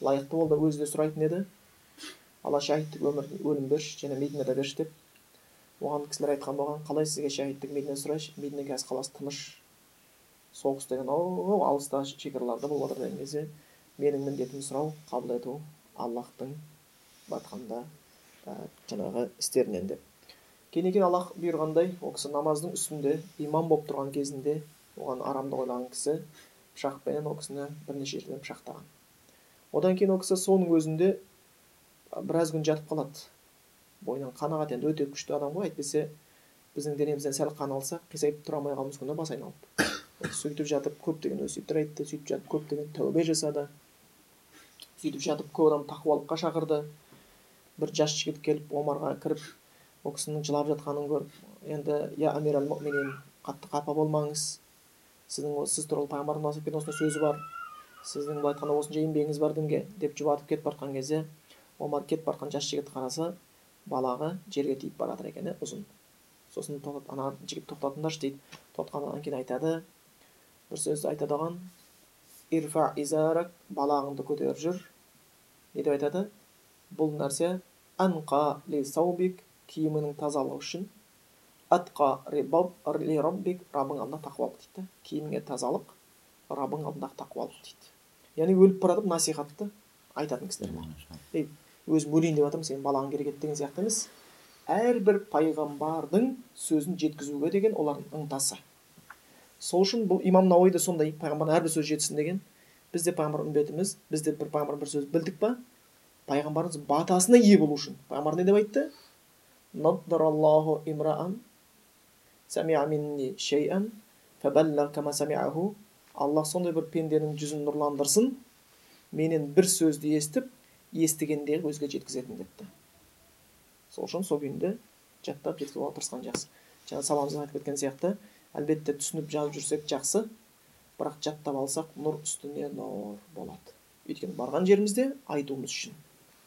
лайықты болды өзі де сұрайтын еді. Алла шахидтік өмір өлім берші және мединада берші деп. Оған кісілер айтқан болған қалай сізге шахидтік медина сұрайыншы? Медина қазір қаласы тыныш соғыс деген анау алыста шекараларда болып жатыр деген кезде менің міндетім сұрау қабыл ету аллахтың айтқанда ә, жаңағы істерінен деп. Кейін кейін аллах бұйырғандай ол кісі намаздың үстінде имам болып тұрған кезінде оған арамдық ойлаған кісі пышақпенен ол кісіні бірнеше жерден пышақтаған одан кейін ол кісі соның өзінде біраз күн жатып қалады. Бойынан қан ағады енді өте күшті адам ғой әйтпесе біздің денемізден сәл қан алса қисайып тұра алмай қалуы мүмкін да бас айналып. Сөйтіп жатып көптеген өсиеттер айтты сөйтіп жатып көптеген тәубе жасады сөйтіп жатып көп адам тақуалыққа шақырды бір жас жігіт келіп омарға кіріп ол кісінің жылап жатқанын көріп енді я амир әл мүминин қатты қапа болмаңыз. Сіздің сіз туралы пайғамбардың осындай сөзі бар. Сіздің былай айтқанда осынша еңбегіңіз бар дінге деп жұбатып кетіп бара жатқан кезде омар кетіп бара жатқан жас жігітті қараса балағы жерге тиіп бара жатыр екен иә ұзын. Сосын ана жігіт тоқтатыңдаршы дейді. Тоқтағаннан кейін айтады бір сөзді айтады оған ирфа изарак балағыңды көтеріп жүр не деп айтады бұл нәрсе анқа ли саубик киімінің тазалығы үшін атқа ли раббик раббың алдында тақуалық дейді киіміңе тазалық раббың алдындағы тақуалық дейді яғни өліп бара жатып насихатты айтатын кісілер ей өзім өлейін деп жатырмын сенің балаң керек еді деген сияқты емес әрбір пайғамбардың сөзін жеткізуге деген олардың ынтасы сол үшін бұл имам науи да сондай пайғамбардың әрбір сөзі жетсін деген. Біз де пайғамбар үмбетіміз біз де бір пайғамбардың бір сөзін білдік па? Пайғамбарымыз батасына ие болу үшін. Пайғамбар не деп айтты? Аллах сондай бір пенденің жүзін нұрландырсын менен бір сөзді естіп естігенде өзге жеткізетін депті. Сол үшін сол күйінде жаттап жеткізуге тырысқан жақсы. Жаңа сабағымызда айтып кеткен сияқты. Әлбетте түсініп жазып жүрсек жақсы бірақ жаттап алсақ нұр үстіне нұр болады. Өйткені барған жерімізде айтуымыз үшін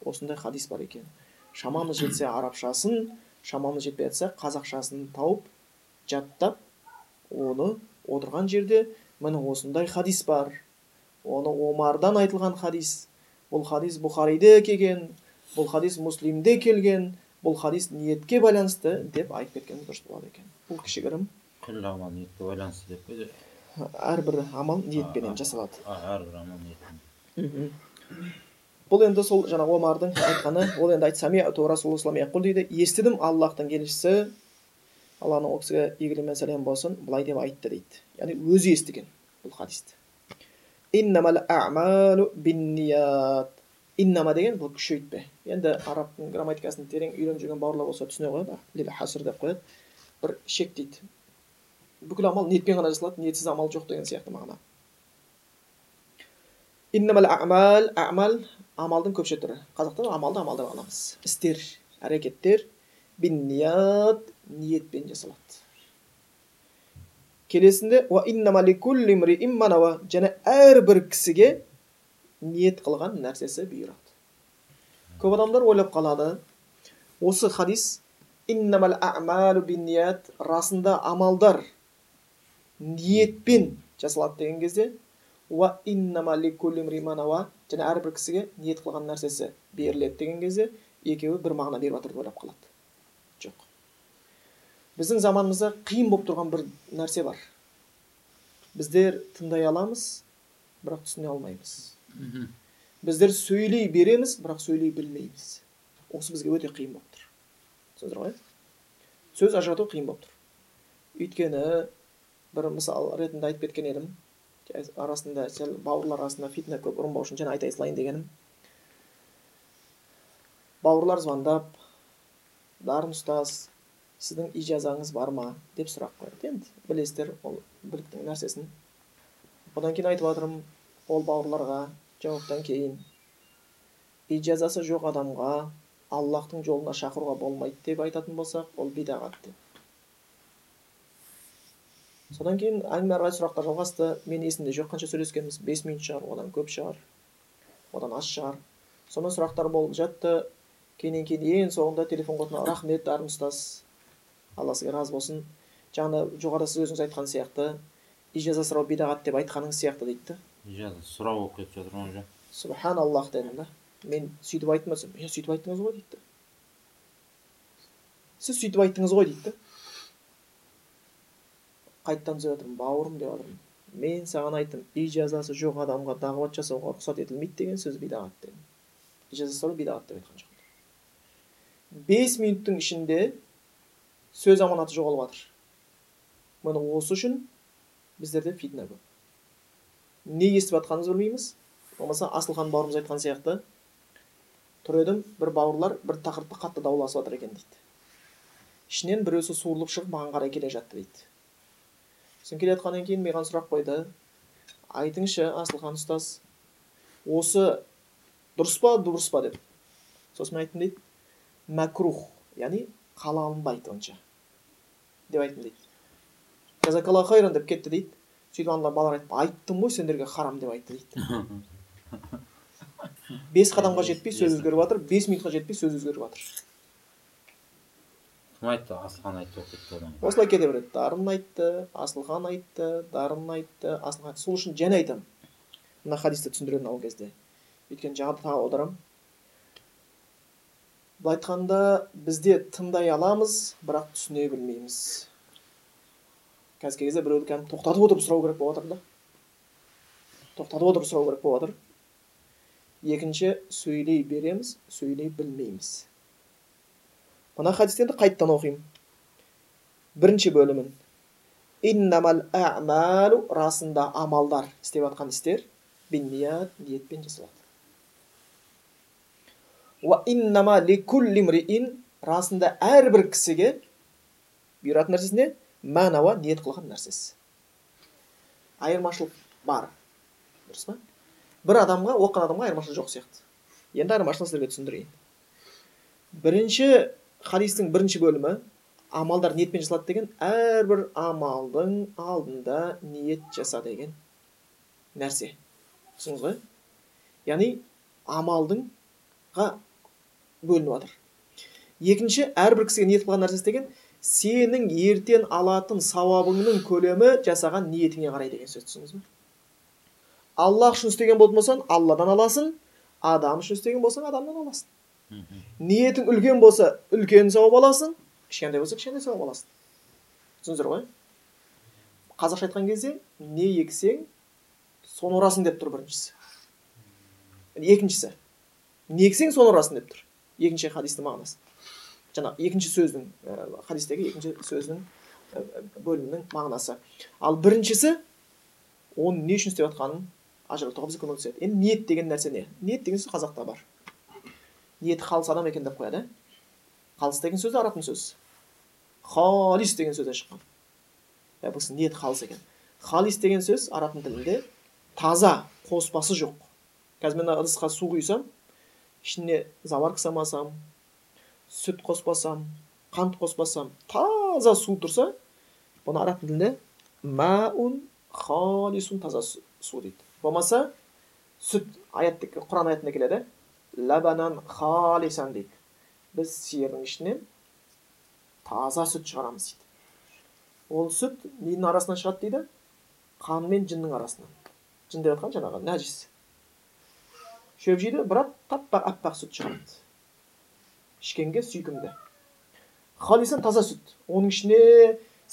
осындай хадис бар екен. Шамамыз жетсе арабшасын шамамыз жетпей жатса қазақшасын тауып жаттап оны отырған жерде міне осындай хадис бар. Оны омардан айтылған хадис. Бұл хадис бұхариде келген бұл хадис муслимде келген бұл хадис ниетке байланысты деп айтып кеткен дұрыс болады екен. Бұл кішігірім күллі амал ниетке байланысты деп қойды әрбір амал ниетпенен жасалады әрбір амал ниетпен бұл енді сол жаңағы омардың айтқаны ол енді айтты дейді естідім аллахтың елшісі алланың ол кісіге игілігі мен сәлем болсын былай деп айтты дейді яғни өзі естіген бұл хадисті иннама деген бұл күшейтпе енді арабтың грамматикасын терең үйреніп жүрген бауырлар болса түсіне қояды хаср деп қояды бір шек дейді бүкіл амал ниетпен ғана жасалады ниетсіз амал жоқ деген сияқты мағына. Иннамал амал амал амалдың көпше түрі қазақта амалды амал деп аламыз. Істер әрекеттер бинният ниетпен жасалады. Келесінде және әрбір кісіге ниет қылған нәрсесі бұйырады. Көп адамдар ойлап қалады осы хадис расында амалдар ниетпен жасалады деген кезде және әрбір кісіге ниет қылған нәрсесі беріледі деген кезде екеуі бір мағына беріп жатыр деп ойлап қалады. Жоқ. Біздің заманымызда қиын болып тұрған бір нәрсе бар. Біздер тыңдай аламыз бірақ түсіне алмаймыз. Біздер сөйлей береміз бірақ сөйлей білмейміз. Осы бізге өте қиын болып тұр. Түсіндіңіздер ғой? Сөз ажырату қиын болып тұр. Өйткені бір мысал ретінде айтып кеткен едім. Арасында сәл бауырлар арасында фитна көп ұрынбау үшін жаңа айта салайын дегенім. Бауырлар звондап дарын ұстаз сіздің ижазаңыз бар ма? деп сұрақ қояды. Енді білесіздер ол біліктің нәрсесін. Одан кейін айтып жатырмын ол бауырларға жауаптан кейін ижазасы жоқ адамға аллахтың жолына шақыруға болмайды деп айтатын болсақ ол бидағат деп содан кейін әңгіме ары қарай сұрақтар жалғасты. Мен есімде жоқ қанша сөйлескенбіз бес минут шығар одан көп шығар одан аз шығар сонымен сұрақтар болып жатты. Кейіннен кейін ең соңында телефон қоятын рахмет дарын ұстаз. Алла сізге разы болсын жаңа жоғарыда сіз өзіңіз айтқан сияқты ижаза сұрау бидағат деп айтқаныңыз сияқты дейді да. Ижаза сұрау болып кетіп жатыр уже? Субханаллах дедім да. Мен сөйтіп айттым ба иә сөйтіп айттыңыз ғой дейді сіз сөйтіп айттыңыз ғой дейді қайтадан түзеп жатырмын бауырым деп жатырмын мен саған айттым ижазасы жоқ адамға дағуат жасауға рұқсат етілмейді деген сөз бидағат дедім ижаза сұрау бидағат деп айтқан жоқпын бес минуттың ішінде сөз аманаты жоғалып жатыр. Міне осы үшін біздерде фитна көп. Не естіп жатқанымызды білмейміз. Болмаса асылхан бауырымыз айтқан сияқты. Тұр едім бір бауырлар бір тақырыпта қатты дауласып жатыр екен дейді. Ішінен біреусі суырылып шығып маған қарай келе жатты дейді. Сосын келе жатқаннан кейін маған сұрақ қойды. Айтыңызшы асылхан ұстаз осы дұрыс па дұрыс па деп. Сосын мен айттым дейді мәкрух яғни қаланбайды онша деп айттым дейді. Жазакалла хайран деп кетті дейді. Сөйтіп ана балалар айтты айттым ғой сендерге харам деп айтты дейді. Бес қадамға жетпей сөз өзгеріп жатыр бес минутқа жетпей сөз өзгеріп жатыр. Кім айтты асылхан айтты болып кетті одан осылай кете береді. Дарын айтты асылхан айтты дарын айтты асылхан. Айтты сол үшін және айтамын мына хадисті түсіндіремін ол кезде. Өйткені жаңа тағы аударамын былай айтқанда бізде тыңдай аламыз бірақ түсіне білмейміз. Қазіргі кезде біреуді кәдімгі тоқтатып отырып сұрау керек болып жатыр да. Тоқтатып отырып сұрау керек болып жатыр екінші сөйлей береміз сөйлей білмейміз. Мына хадисті енді қайтадан оқимын бірінші бөлімін иннамал расында амалдар істеп жатқан істер бинният ниетпен жасалады расында әрбір кісіге бұйыратын нәрсесі не мәнауа ниет қылған нәрсесі айырмашылық бар дұрыс па бір адамға оқыған адамға айырмашылық жоқ сияқты енді айырмашылығын сіздерге түсіндірейін бірінші хадистің бірінші бөлімі амалдар ниетпен жасалады деген әрбір амалдың алдында ниет жаса деген нәрсе түсіндіңіз ғой яғни амалдыңға бөлініп жатыр екінші әрбір кісіге ниет қылған нәрсесі деген сенің ертең алатын сауабыңның көлемі жасаған ниетіңе қарай деген сөз түсіндіңіз ба аллах үшін істеген болатын болсаң алладан аласың адам үшін істеген болсаң адамнан аласың ниетің үлкен болса үлкен сауап аласың кішкентай болса кішкентай сауап аласың. Түсіндіңіздер ғой? Қазақша айтқан кезде не ексең соны ұрасың деп тұр біріншісі. Екіншісі не ексең соны ұрасың деп тұр. Екінші хадистің мағынасы. Жаңа екінші сөздің хадистегі екінші сөздің бөлімінің мағынасы. Ал біріншісі оны не үшін істеп жатқанын ажыратуға бізге көмектеседі енді ниет деген нәрсе не? Ниет деген сөз қазақта бар. Ниеті қалыс адам екен деп қояды қалыс деген сөз арабтың сөзі халис деген сөзден шыққан бұл ниеті қалыс екен халис деген сөз арабтың тілінде таза қоспасы жоқ қазір мен ыдысқа су құйсам ішіне заварка самасам сүт қоспасам қант қоспасам таза су тұрса бұны араб тілінде маун халисун таза су дейді болмаса сүт аят құран аятында келеді лабанан халисан дейді біз сиырдың ішінен таза сүт шығарамыз дейді ол сүт ненің арасынан шығады дейді қан мен жынның арасынан жын деп жатқан жаңағы нәжіс шөп жейді бірақ таппақ аппақ сүт шығарады ішкенге сүйкімді халисан таза сүт оның ішіне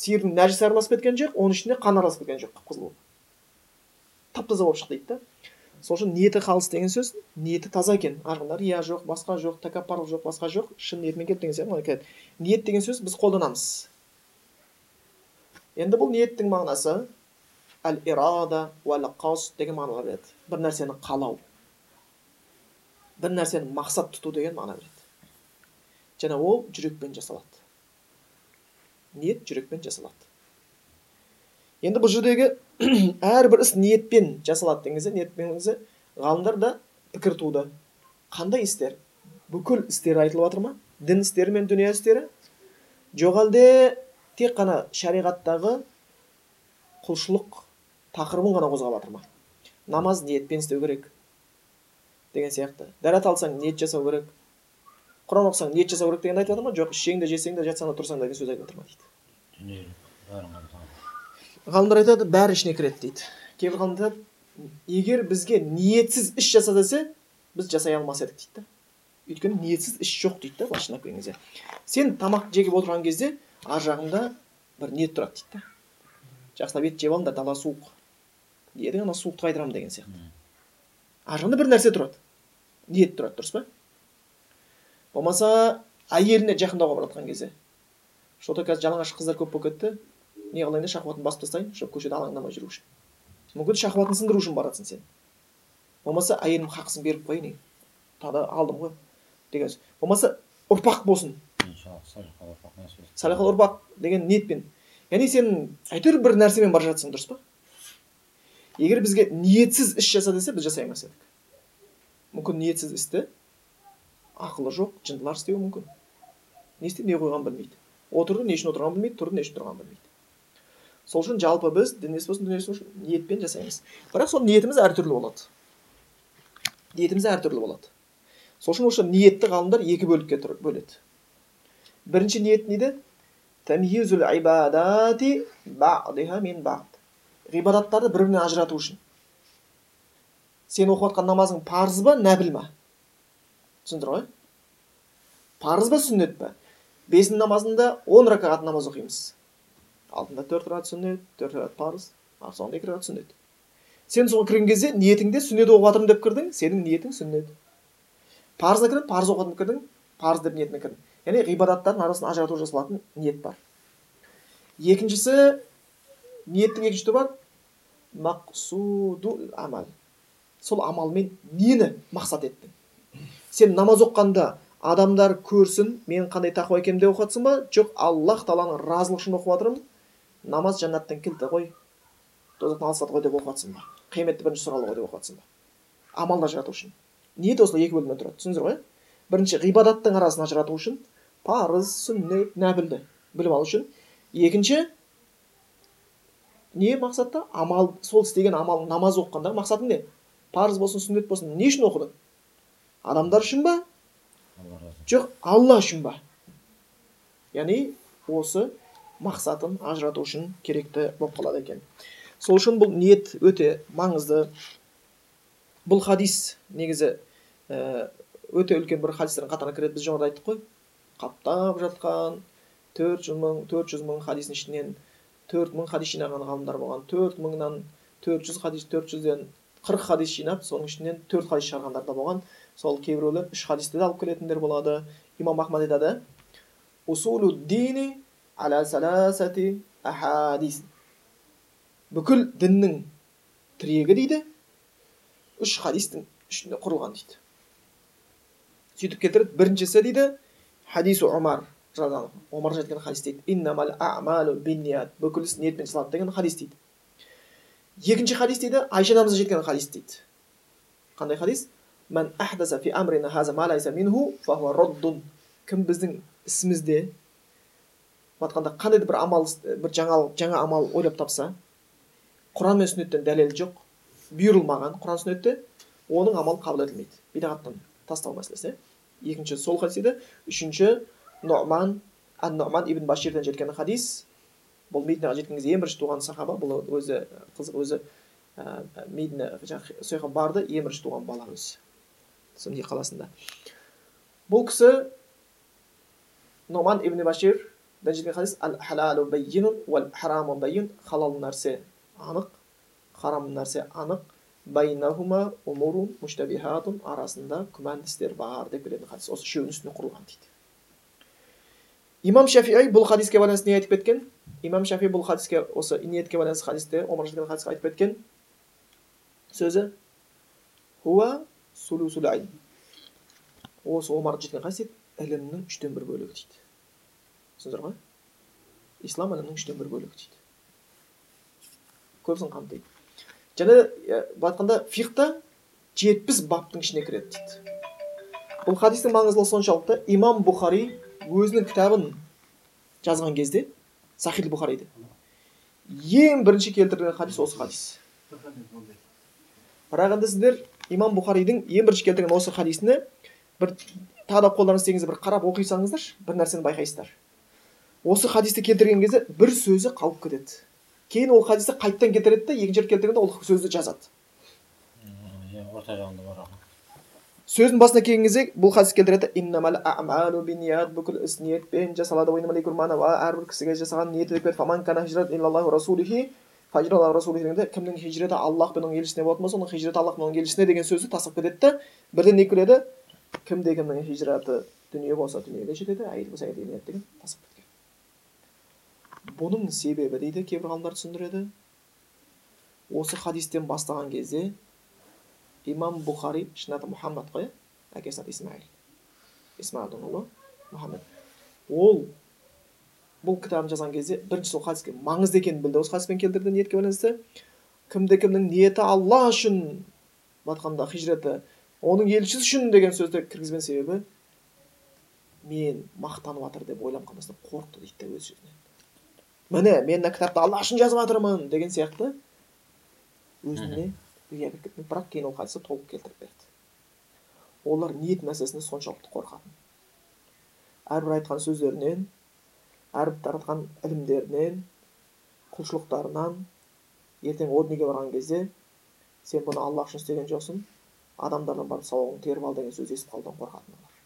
сиырдың нәжісі араласып кеткен жоқ оның ішіне қан араласып кеткен жоқ қып қызыл болып тап таза болып шықты дейді да сол үшін ниеті қалыс деген сөз ниеті таза екен. Арғындар иә жоқ басқа жоқ тәкаппарлық жоқ басқа жоқ шын ниетімен келді деген сияқты келеді ниет деген сөз біз қолданамыз. Енді бұл ниеттің мағынасы әл ирада уәл қас деген мағыналар береді. Бір нәрсені қалау. Бір нәрсені мақсат тұту деген мағына береді. Және ол жүрекпен жасалады. Ниет жүрекпен жасалады. Енді бұл жердегі әрбір іс ниетпен жасалады деген кезде ниетпен кезде ғалымдар да пікір туды. Қандай істер? Бүкіл істер айтылып жатыр ма? Дін істері мен дүние істері? Жоқ әлде тек қана шариғаттағы құлшылық тақырыбын ғана қозғап жатыр ма? Намаз ниетпен істеу керек деген сияқты. Дәрет алсаң ниет жасау керек. Құран оқысаң ниет жасау керек дегенді айтып жатыр ма? Жоқ ішсең де жесең де жатсаң да тұрсаң да деген сөз айтып жатыр ма дейді? Ғалымдар айтады бәрі ішіне кіреді дейді. Кейбір ғалымдар айтады егер бізге ниетсіз іс жаса десе біз жасай алмас едік дейді да. Өйткені ниетсіз іс жоқ дейді да былайша келген кезде сен тамақ жегіп отырған кезде ар жағыңда бір ниет тұрады дейді да. Жақсылап ет жеп алыңдар дала суық. Еді ана суықты қайдырамын деген сияқты. Ар жағында бір нәрсе тұрады. Ниет тұрады дұрыс па? Болмаса әйеліне жақындауға бара жатқан кезде. Что то қазір жалаңаш қыздар көп болып кетті. Не қылайын шахуатын басып тастайын чтобы көшеде алаңдамай жүру үшін мүмкін шахуатын сындыру үшін барасың сен. Болмаса әйелім хақысын беріп қояйын тағы алдым ғой. Деген болмаса ұрпақ болсын. Салиқалы ұрпақ деген ниетпен. Яғни сен әйтеуір бір нәрсемен бара жатсың дұрыс па? Егер бізге ниетсіз іс жаса десе біз жасай алмас едік. Мүмкін ниетсіз істі ақылы жоқ жындылар істеуі мүмкін. Не істеп не қойғанын білмейді. Отырды не үшін отырғанын білмейді тұрды не үшін тұрғанын білмейді. Сол үшін жалпы біз дін иесі болсын дүниесі болсын ниетпен жасаймыз. Бірақ сол ниетіміз әртүрлі болады. Ниетіміз әртүрлі болады. Сол үшін осы ниетті ғалымдар екі бөлікке бөледі. Бірінші ниет не ғибадаттарды бір бірінен ажырату үшін. Сен оқып жатқан намазың парыз ба нәпіл ма? Түсіндір ғой. Парыз ба сүннет па? Бесін намазында он ракағат намаз оқимыз. Алдында төрт рағат сүннет төрт рағат парыз соңында екі рағат сүннет сен соған кірген кезде ниетіңде сүннет оқып жатырмын деп кірдің сенің ниетің сүннет парызға кірдің парыз оқыдым кірдің парыз деп ниетіне кірдің. Яғни ғибадаттардың арасын ажырату жасалатын ниет бар. Екіншісі ниеттің екінші түрі бар мақсуду амал. Сол амалмен нені мақсат еттің? Сен намаз оқығанда адамдар көрсін мен қандай тақуа екенімді деп оқып ба? Жоқ аллах тағаланың разылығы үшін оқып жатырмын намаз жәннаттың кілті ғой. Тозақтан алыстады ғой деп оқып жатрсың ба? Қияметте бірінші сұралы ғой деп оқып жатрсың ба? Амалды ажырату үшін. Ниет осылай екі бөлімнен тұрады? Түсіндіңіздер ғой? Бірінші ғибадаттың арасын ажырату үшін парыз сүннет нәпілді біліп алу үшін. Екінші не мақсатта? Амал сол істеген амал намаз оқығандағы мақсатың не? Парыз болсын сүннет болсын не үшін оқыдың адамдар үшін ба? Жоқ алла үшін ба? Яғни осы мақсатын ажырату үшін керекті болып қалады екен. Сол үшін бұл ниет өте маңызды. Бұл хадис негізі ә, өте үлкен бір хадистердің қатарына кіреді. Біз жоғарыда айттық қой. Қаптап жатқан төрт жүз мың төрт жүз мың хадистің ішінен төрт мың хадис жинаған ғалымдар болған. Төрт мыңнан төрт жүз хадис төрт жүзден қырық хадис жинап соның ішінен төрт хадис шығарғандар да болған. Сол кейбіреулер үш хадисті де алып келетіндер болады. Имам ахмад айтады ахадис бүкіл діннің тірегі дейді үш хадистің ішінде құрылған дейді сөйтіп келтіреді біріншісі дейді хадису омар омар айтқан хадис дейді бүкіл іс ниетпен жасалады деген хадис дейді екінші хадис дейді айша анамыздан жеткен хадис дейді қандай хадис Мән ахдаса фи амрина хаза ма минху фахуа кім біздің ісімізде айтқанда қандай да бір амал бір жаңалық жаңа амал ойлап тапса құран мен сүннеттен дәлел жоқ бұйырылмаған құран сүннетте оның амалы қабыл етілмейді. Бидағаттан тастау мәселесі. Екінші сол хадис еді. Үшінші нұман ан нұман ибн баширден жеткен хадис. Бұл мединаға жеткен кезде ең бірінші туған сахаба бұл өзі қызық өзі ә, медина жаңағы сол жаққа барды ең бірінші туған бала өзі. Қаласында. Бұл кісі нұман ибн баширден жеткен хадис ал халалу байинун уал хараму байин халал нәрсе анық харам нәрсе анық байнахума умурун муштабихатун арасында күмәнді істер бар деп келетін хадис осы үшеуінің үстіне құрылған дейді имам шафиғи бұл хадиске байланысты не айтып кеткен имам шафи бұл хадиске осы ниетке байланысты хадисте омар жеткен хадиске айтып кеткен сөзі хуа сулусул осы омар жеткен хадис дейді ілімнің үштен бір бөлігі дейді түсіндіңіздер ғой ислам ілімінің үштен бір бөлігі дейді. Көбісін қамтиды. Және былай айтқанда фихта жетпіс баптың ішіне кіреді дейді. Бұл хадистің маңыздылығы соншалықты имам бұхари өзінің кітабын жазған кезде сахил бұхариді ең бірінші келтірген хадис осы хадис. Бірақ енді сіздер имам бұхаридің ең бірінші келтірген осы хадисіне бір тағы да қолдарыңыз тигенде бір қарап оқи салыңыздаршы бір нәрсені байқайсыздар. Осы хадисті келтірген кезде бір сөзі қалып кетеді. Кейін ол хадисті қайтадан келтіреді да екінші рет келтіргенде ол сөзді жазады. Иә орта жағында бар сөздің басына келген кезде бұл хадис келтіреді. Бүкіл іс ниетпен жасалады. Әрбір кісіге жасаған ниеті кімнің хижреті аллах пен оның елшісіне болатын болса оның хижреті аллах пен оның елшісіне деген сөзді тастап кетеді да бірден не келеді кімде кімнің хижраты дүние болса дүниеге жетеді әйел болса әйелге деген тастап бұның себебі дейді кейбір ғалымдар түсіндіреді. Осы хадистен бастаған кезде имам бұхари шын аты мұхаммад қой иә әкесінің аты исмаил. Исмаилдің ұлы мұхаммед ол бұл кітабын жазған кезде бірінші сол хадиске маңызды екенін білді. Осы хадиспен келтірді ниетке байланысты. Кімде кімнің ниеті алла үшін айтқанда хижреті оның елшісі үшін деген сөзді кіргізген себебі мен мақтанып жатыр деп ойланып қалмасын қорықты дейді да өз жерінен міне мен мына кітапты алла үшін жазып жатырмын деген сияқты. Өзіне рия кіріп бірақ кейін ол хадисті толық келтіріп берді. Олар ниет мәселесінде соншалықты қорқатын. Әрбір айтқан сөздерінен әрбір таратқан ілімдерінен құлшылықтарынан ертең о дүниеге барған кезде сен бұны алла үшін істеген жоқсың адамдардан барып сауабыңды теріп ал деген сөз естіп қалудан қорқатын олар.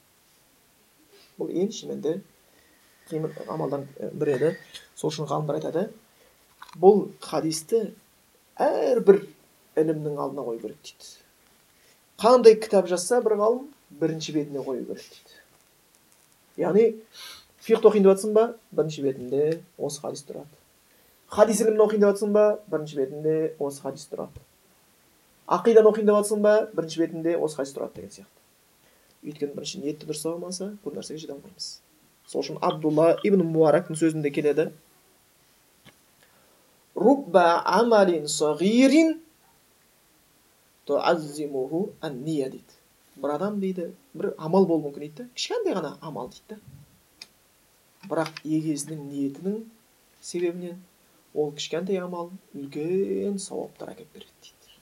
Бұл ең шынымен қимыл амалдардың бірі еді сол үшін ғалымдар айтады бұл хадисті әрбір ілімнің алдына қою керек дейді қандай кітап жазса бір ғалым бірінші бетіне қою керек дейді яғни фиқт оқиын деп жатсың ба бірінші бетінде осы хадис тұрады. Хадис ілімін оқиын деп жатсың ба бірінші бетінде осы хадис тұрады. Ақиданы оқиын деп жатсың ба бірінші бетінде осы хадис тұрады деген сияқты. Өйткені бірінші ниетті дұрыс болмаса бұл нәрсеге жете алмаймыз. Сол үшін абдулла ибн муарактың сөзінде келеді рубба амалин сағирин дейді бір адам дейді бір амал болуы мүмкін дейді кішкентай ғана амал дейді бірақ егесінің ниетінің себебінен ол кішкентай амал үлкен сауаптар әкеліп береді дейді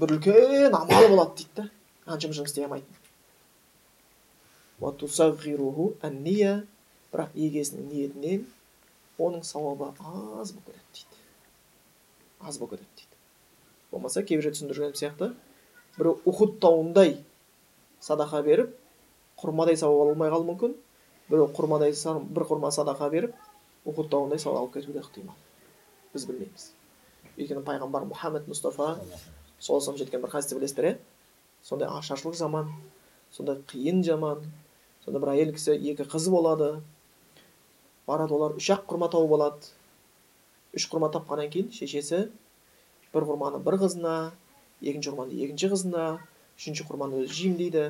бір үлкен амал болады дейді да қаншама жұмыс істей алмайтын бірақ егесінің ниетінен оның сауабы аз болып кетеді дейді. аз болып кетеді дейді. болмаса кейбір жерде түсіндірген сияқты біреу ухуд тауындай садақа беріп құрмадай сауап ала алмай қалуы мүмкін. біреу құрмадай бір құрма садақа беріп ухуд тауындай сауап алып кетуі де ықтимал. біз білмейміз. өйткені пайғамбар мұхаммед мұстафа саллаллаху жеткен бір хадисті білесіздер иә? сондай ашаршылық заман сондай қиын заман сонда бір әйел кісі екі қызы болады. Барады олар үш ақ құрма тауып алады. Үш құрма тапқаннан кейін шешесі бір құрманы бір қызына екінші құрманы екінші қызына үшінші құрманы өзі жеймін дейді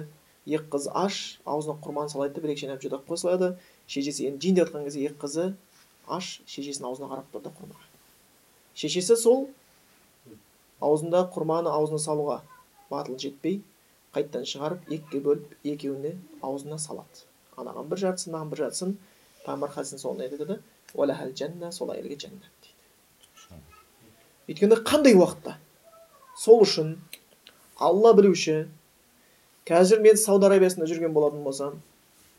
екі қыз аш аузына құрманы салады да бір екі шайнап жұтап қоя салады шешесі енді жейін деп жатқан кезде екі қызы аш шешесінің аузына қарап тұрды құрма шешесі сол аузындағы құрманы аузына салуға батыл жетпей қайтадан шығарып екіге бөліп екеуіне аузына салады. Анаған бір жартысын мынаған бір жартысын. Пайғамбар хадисінің соңында айтады жанна сол әйелге жәннат дейді. Өйткені қандай уақытта? Сол үшін алла білуші қазір мен сауд арабиясында жүрген болатын болсам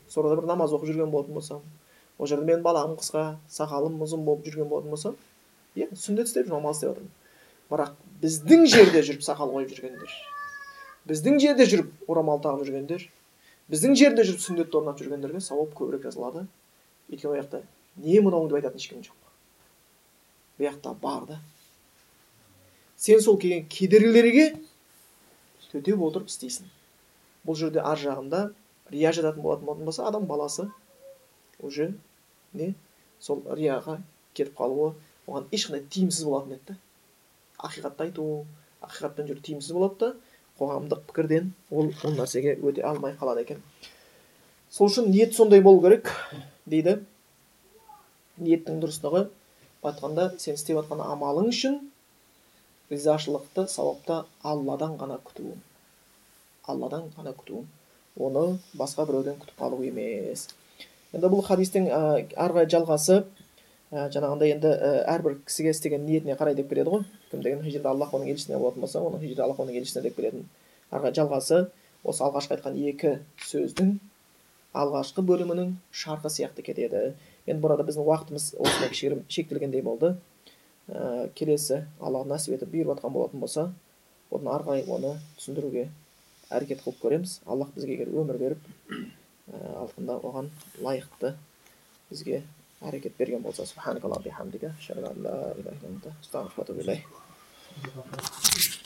сол бір намаз оқып жүрген болатын болсам ол жерде менің балағым қысқа сақалым ұзын болып жүрген болатын болсам иә сүндет істеп намаз істеп жатырмын бірақ біздің жерде жүріп сақал қойып жүргендер біздің жерде жүріп орамал тағып жүргендер біздің жерде жүріп сүндетті орнатып жүргендерге сауап көбірек жазылады. Өйткені ол жақта не мынау деп айтатын ешкім жоқ. Бұл жақта бар да. Сен сол келген кедергілерге төтеп отырып істейсің. Бұл жерде ар жағында рия жататын болатын болатын болса адам баласы уже не сол рияға кетіп қалуы оған ешқандай тиімсіз болатын еді да. Ақиқатты айту ақиқатпен жүру тиімсіз болады да қоғамдық пікірден ол ол нәрсеге өте алмай қалады екен. Сол үшін ниет сондай болу керек дейді. Ниеттің дұрыстығы айтқанда сен істеп жатқан амалың үшін ризашылықты сауапты алладан ғана күтуің. Алладан ғана күтуің. Оны басқа біреуден күтіп қалу емес. Енді бұл хадистің ары қарай жалғасы ә, жаңағындай енді ә, әрбір кісіге істеген ниетіне қарай деп келеді ғой. Кім деген хижрет аллах оның елшісіне болатын болса оның хижрет аллах оның елшісіне деп келетін ары жалғасы осы алғашқы айтқан екі сөздің алғашқы бөлімінің шарқы сияқты кетеді. Енді burada біздің уақытымыз осындай кішігірім шектелгендей болды. Ә, келесі алла нәсіп етіп бұйырып жатқан болатын болса одан ары қарай оны түсіндіруге әрекет қылып көреміз. Аллах бізге егер өмір беріп алтында оған лайықты бізге әрекет берген болса Thank you.